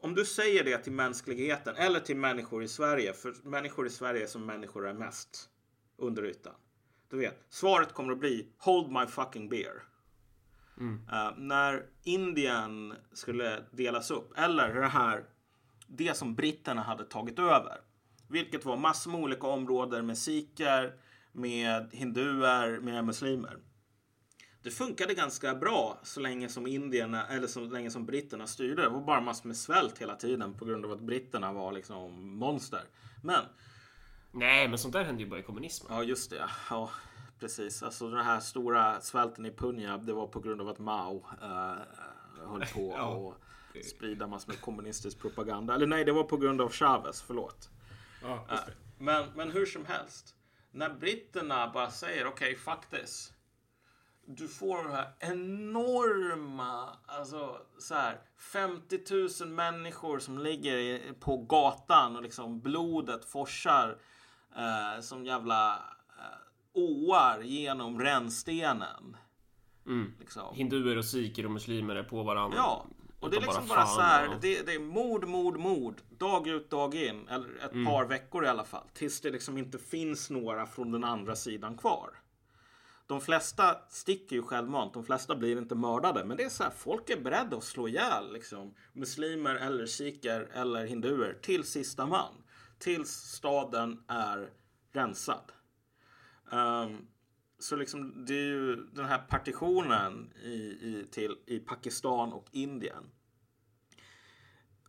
om du säger det till mänskligheten eller till människor i Sverige, för människor i Sverige som människor är mest under ytan. Du vet, svaret kommer att bli Hold my fucking beer. Mm. Uh, när Indien skulle delas upp, eller det här, det som britterna hade tagit över. Vilket var massor med olika områden med sikher, med hinduer, med muslimer. Det funkade ganska bra så länge som indierna, eller så länge som britterna styrde. Det var bara massor med svält hela tiden på grund av att britterna var liksom monster. Men... Nej, men sånt där hände ju bara i kommunismen. Ja, just det. Ja, precis. Alltså den här stora svälten i Punjab, det var på grund av att Mao uh, höll på ja. att sprida massor med kommunistisk propaganda. Eller nej, det var på grund av Chavez, förlåt. Ja, uh, men, men hur som helst när britterna bara säger okej, okay, fuck this. Du får de här enorma, alltså så här 50 000 människor som ligger på gatan och liksom blodet forsar eh, som jävla eh, åar genom rännstenen. Mm. Liksom. Hinduer och sikher och muslimer är på varandra. Ja, och det är liksom bara, bara så här, och... det, det, är mord, mord, mord. Dag ut, dag in. Eller ett mm. par veckor i alla fall. Tills det liksom inte finns några från den andra sidan kvar. De flesta sticker ju självmant. De flesta blir inte mördade. Men det är så här, folk är beredda att slå ihjäl liksom, muslimer eller sikher eller hinduer till sista man. Tills staden är rensad. Um, så liksom, det är ju den här partitionen i, i, till, i Pakistan och Indien.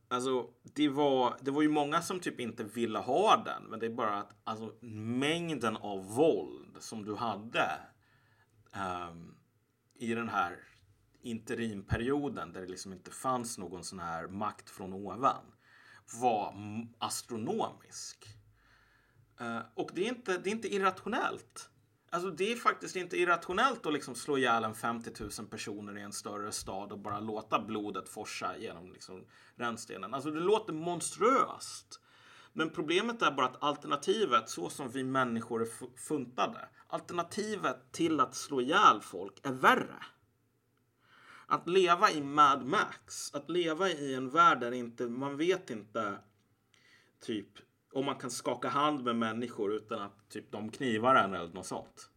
Alltså, det var, det var ju många som typ inte ville ha den. Men det är bara att alltså, mängden av våld som du hade um, i den här interimperioden där det liksom inte fanns någon sån här makt från ovan var astronomisk. Uh, och det är, inte, det är inte irrationellt. Alltså det är faktiskt inte irrationellt att liksom slå ihjäl en 50 000 personer i en större stad och bara låta blodet forsa genom liksom rännstenen. Alltså det låter monstruöst. Men problemet är bara att alternativet, så som vi människor är funtade, alternativet till att slå ihjäl folk är värre. Att leva i Mad Max, att leva i en värld där inte, man vet inte typ om man kan skaka hand med människor utan att typ de knivar en eller något sånt.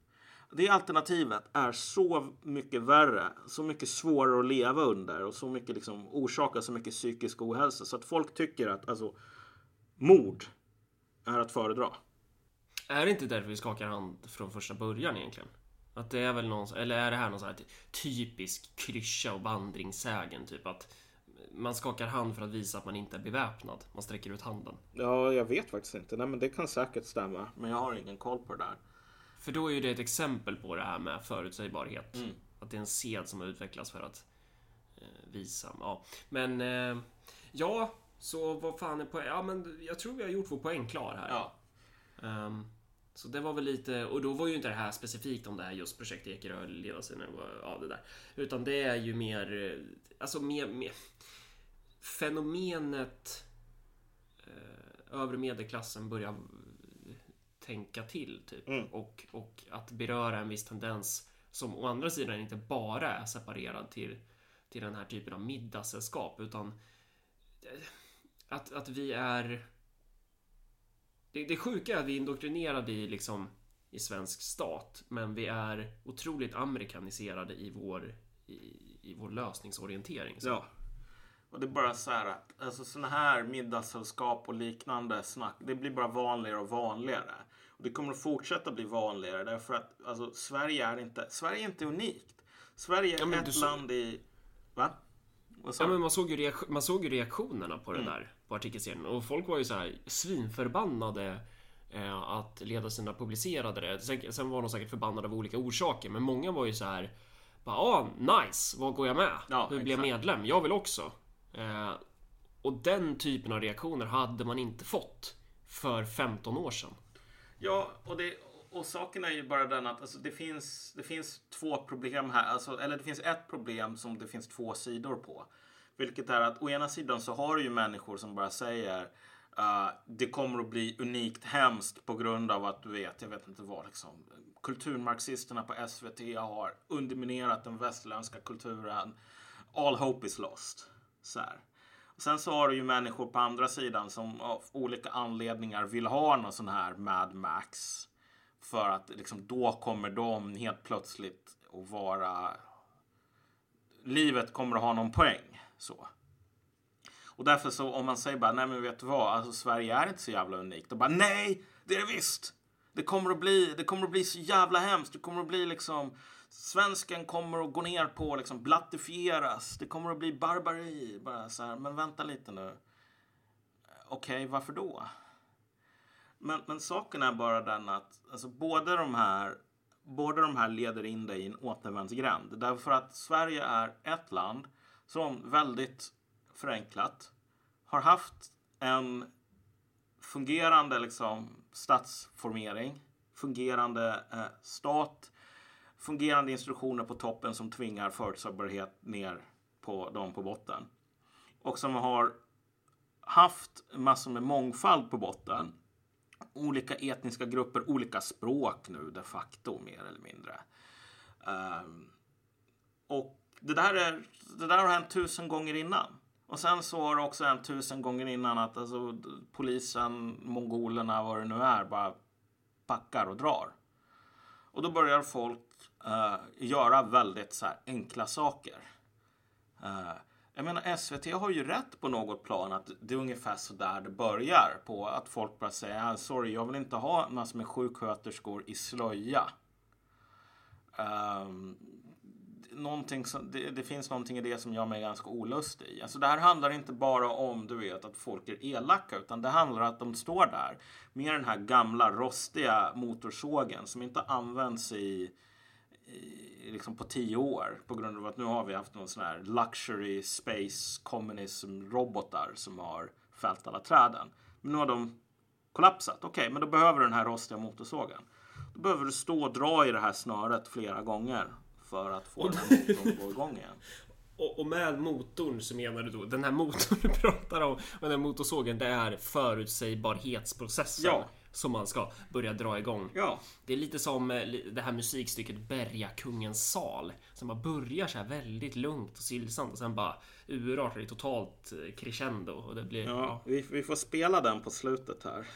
Det alternativet är så mycket värre, så mycket svårare att leva under och så mycket liksom orsakar så mycket psykisk ohälsa så att folk tycker att alltså mord är att föredra. Är det inte därför vi skakar hand från första början egentligen? Att det är väl någon, eller är det här någon sån här typ typisk klyscha och vandringssägen typ att man skakar hand för att visa att man inte är beväpnad. Man sträcker ut handen. Ja, jag vet faktiskt inte. Nej, men det kan säkert stämma. Men jag har ingen koll på det där. För då är ju det ett exempel på det här med förutsägbarhet. Mm. Att det är en sed som har utvecklats för att eh, visa. Ja, men eh, ja, så vad fan är poäng? Ja, men jag tror vi har gjort vår poäng klar här. Ja. Um, så det var väl lite, och då var ju inte det här specifikt om det här just projekt Ekerö ledarscener ja, det där. Utan det är ju mer, eh, alltså mer, mer fenomenet eh, övre medelklassen börjar tänka till typ. Mm. Och, och att beröra en viss tendens som å andra sidan inte bara är separerad till, till den här typen av middagssällskap utan eh, att, att vi är det, det sjuka är att vi är indoktrinerade i liksom i svensk stat, men vi är otroligt amerikaniserade i vår, i, i vår lösningsorientering. Så. Ja. Och det är bara så här att alltså såna här middagssällskap och liknande snack, det blir bara vanligare och vanligare. Och det kommer att fortsätta bli vanligare därför att alltså, Sverige är inte, Sverige är inte unikt. Sverige är Ja, ett sa- land i... Va? Ja, men man såg ju, man såg ju reaktionerna på den Mm. där på artikelserien och folk var ju så här svinförbannade eh, att leda sina publicerade det. Sen, sen var de säkert förbannade av olika orsaker, men många var ju så här. Bara, ah, nice, vad går jag med? Ja, Hur blir jag medlem? Jag vill också. Eh, och den typen av reaktioner hade man inte fått för 15 år sedan. Ja, och, det, och saken är ju bara den att alltså, det, finns, det finns två problem här. Alltså, eller det finns ett problem som det finns två sidor på. Vilket är att å ena sidan så har du ju människor som bara säger uh, det kommer att bli unikt hemskt på grund av att du vet, jag vet inte vad liksom. Kulturmarxisterna på SVT har underminerat den västerländska kulturen. All hope is lost. Så här. Sen så har du ju människor på andra sidan som av olika anledningar vill ha någon sån här Mad Max. För att liksom, då kommer de helt plötsligt att vara... Livet kommer att ha någon poäng. Så. Och därför så om man säger bara nej men vet du vad, alltså Sverige är inte så jävla unikt. Och bara nej, det är det visst. Det kommer att bli, det kommer att bli så jävla hemskt. Det kommer att bli liksom Svensken kommer att gå ner på liksom blattifieras. Det kommer att bli barbari. Bara så här, men vänta lite nu. Okej, varför då? Men, men saken är bara den att alltså, båda, de här, båda de här leder in dig i en återvändsgränd. Därför att Sverige är ett land som väldigt förenklat har haft en fungerande liksom, statsformering, fungerande eh, stat, fungerande instruktioner på toppen som tvingar förutsägbarhet ner på dem på botten. Och som har haft massor med mångfald på botten. Olika etniska grupper, olika språk nu de facto mer eller mindre. Um, och det där, är, det där har hänt tusen gånger innan. Och sen så har det också hänt tusen gånger innan att alltså, polisen, mongolerna, vad det nu är, bara packar och drar. Och då börjar folk uh, göra väldigt så här, enkla saker. Uh, jag menar SVT har ju rätt på något plan att det är ungefär så där det börjar. På att folk bara säger ah, sorry jag vill inte ha massor med sjuksköterskor i slöja. Um, någonting som, det, det finns någonting i det som gör mig ganska olustig. Alltså det här handlar inte bara om du vet att folk är elaka utan det handlar om att de står där med den här gamla rostiga motorsågen som inte används i, i liksom på tio år på grund av att nu har vi haft någon sån här luxury space communism robotar som har fällt alla träden. Men nu har de kollapsat. Okej, men då behöver du den här rostiga motorsågen. Då behöver du stå och dra i det här snöret flera gånger för att få den här motorn att gå igång igen. Och, och med motorn så menar du då den här motorn du pratar om och den här motorsågen det är förutsägbarhetsprocessen Ja. som man ska börja dra igång. Ja, Det är lite som eh, det här musikstycket Bergakungens sal som bara börjar så här väldigt lugnt och stillsamt och sen bara urartar i totalt eh, crescendo och det blir... ja Ja, vi, vi får spela den på slutet här.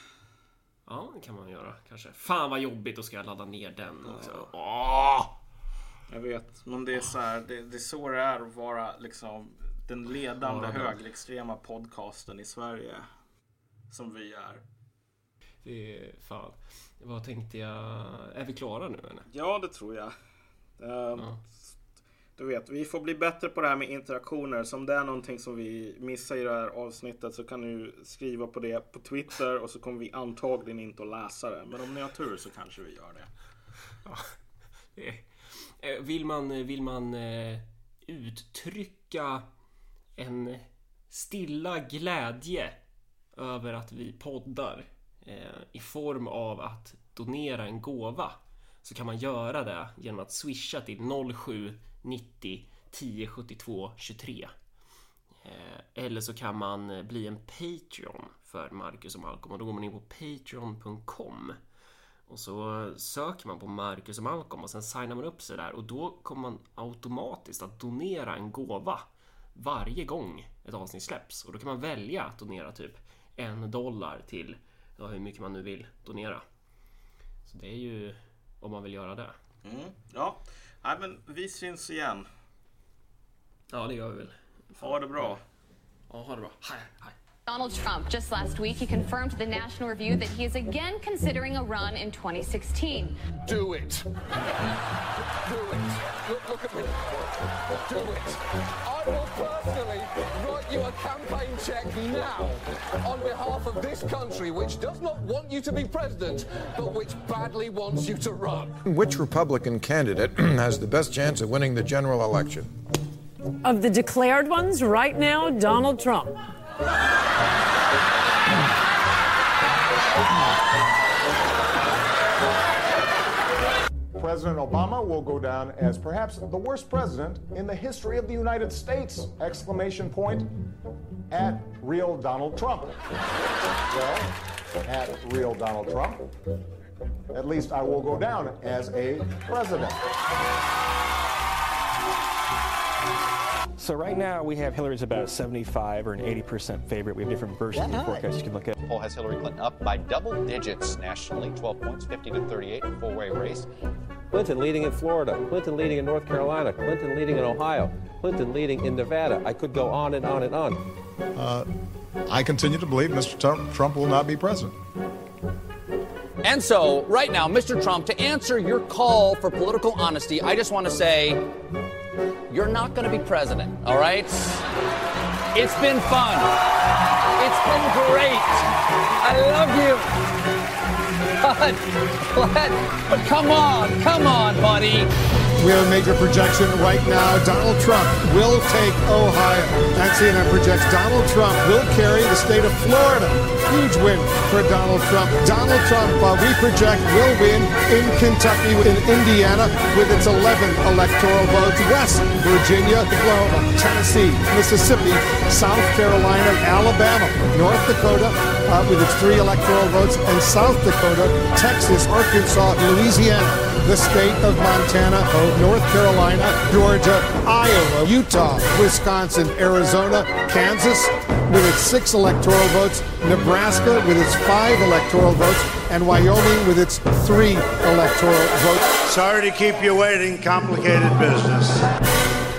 ja det kan man göra kanske. Fan vad jobbigt då ska jag ladda ner den också. Åh! Jag vet, men det är så här, det, det är så det är att vara liksom den ledande Ja, det- högerextrema podcasten i Sverige. Som vi är. Det är fan. Vad tänkte jag? Är vi klara nu eller? Ja, det tror jag. Ehm, Du vet, vi får bli bättre på det här med interaktioner. Så om det är någonting som vi missar i det här avsnittet så kan du skriva på det på Twitter och så kommer vi antagligen inte att läsa det. Men om ni har tur så kanske vi gör det. Eh, eh, Eh, vill man, eh, vill man eh, uttrycka en stilla glädje över att vi poddar i form av att donera en gåva så kan man göra det genom att swisha till 0790 10 72 23. Eller så kan man bli en Patreon för Marcus och Malcolm och då går man in på patreon.com och så söker man på Marcus och Malcolm och sen signar man upp sig där och då kommer man automatiskt att donera en gåva varje gång ett avsnitt släpps och då kan man välja att donera typ en dollar till ja, hur mycket man nu vill donera. Så det är ju om man vill göra det. Mm. Ja, Nej, men vi syns igen. Ja, det gör vi väl. Ha det bra. Ja, ha det bra. Hej, hej. Donald Trump, just last week, he confirmed to the National Review that he is again considering a run in 2016. Do it. Do it. Look, look at me. Do it. I will personally write you a campaign check now on behalf of this country, which does not want you to be president, but which badly wants you to run. Which Republican candidate has the best chance of winning the general election? Of the declared ones, right now, Donald Trump. President Obama will go down as perhaps the worst president in the history of the United States! Exclamation point at real Donald Trump. Well, at real Donald Trump, at least I will go down as a president. So right now we have Hillary's about a 75 or an 80% favorite. We have different versions of the forecast you can look at. poll has Hillary Clinton up by double digits nationally, 12 points, 50 to 38, a four-way race. Clinton leading in Florida, Clinton leading in North Carolina, Clinton leading in Ohio, Clinton leading in Nevada. I could go on and on and on. Uh, I continue to believe Mr. Trump, Trump will not be president. And so, right now, Mr. Trump, to answer your call for political honesty, I just want to say you're not going to be president, all right? It's been fun. It's been great. I love you. But, but, but come on, come on, buddy. We have a major projection right now. Donald Trump will take Ohio. That CNN projects Donald Trump will carry the state of Florida. Huge win for Donald Trump. Donald Trump, uh, we project, will win in Kentucky, in Indiana, with its 11 electoral votes. West Virginia, Oklahoma, Tennessee, Mississippi, South Carolina, Alabama, North Dakota, uh, with its three electoral votes, and South Dakota, Texas, Arkansas, Louisiana the state of Montana, North Carolina, Georgia, Iowa, Utah, Wisconsin, Arizona, Kansas with its six electoral votes, Nebraska with its five electoral votes, and Wyoming with its three electoral votes. Sorry to keep you waiting, complicated business.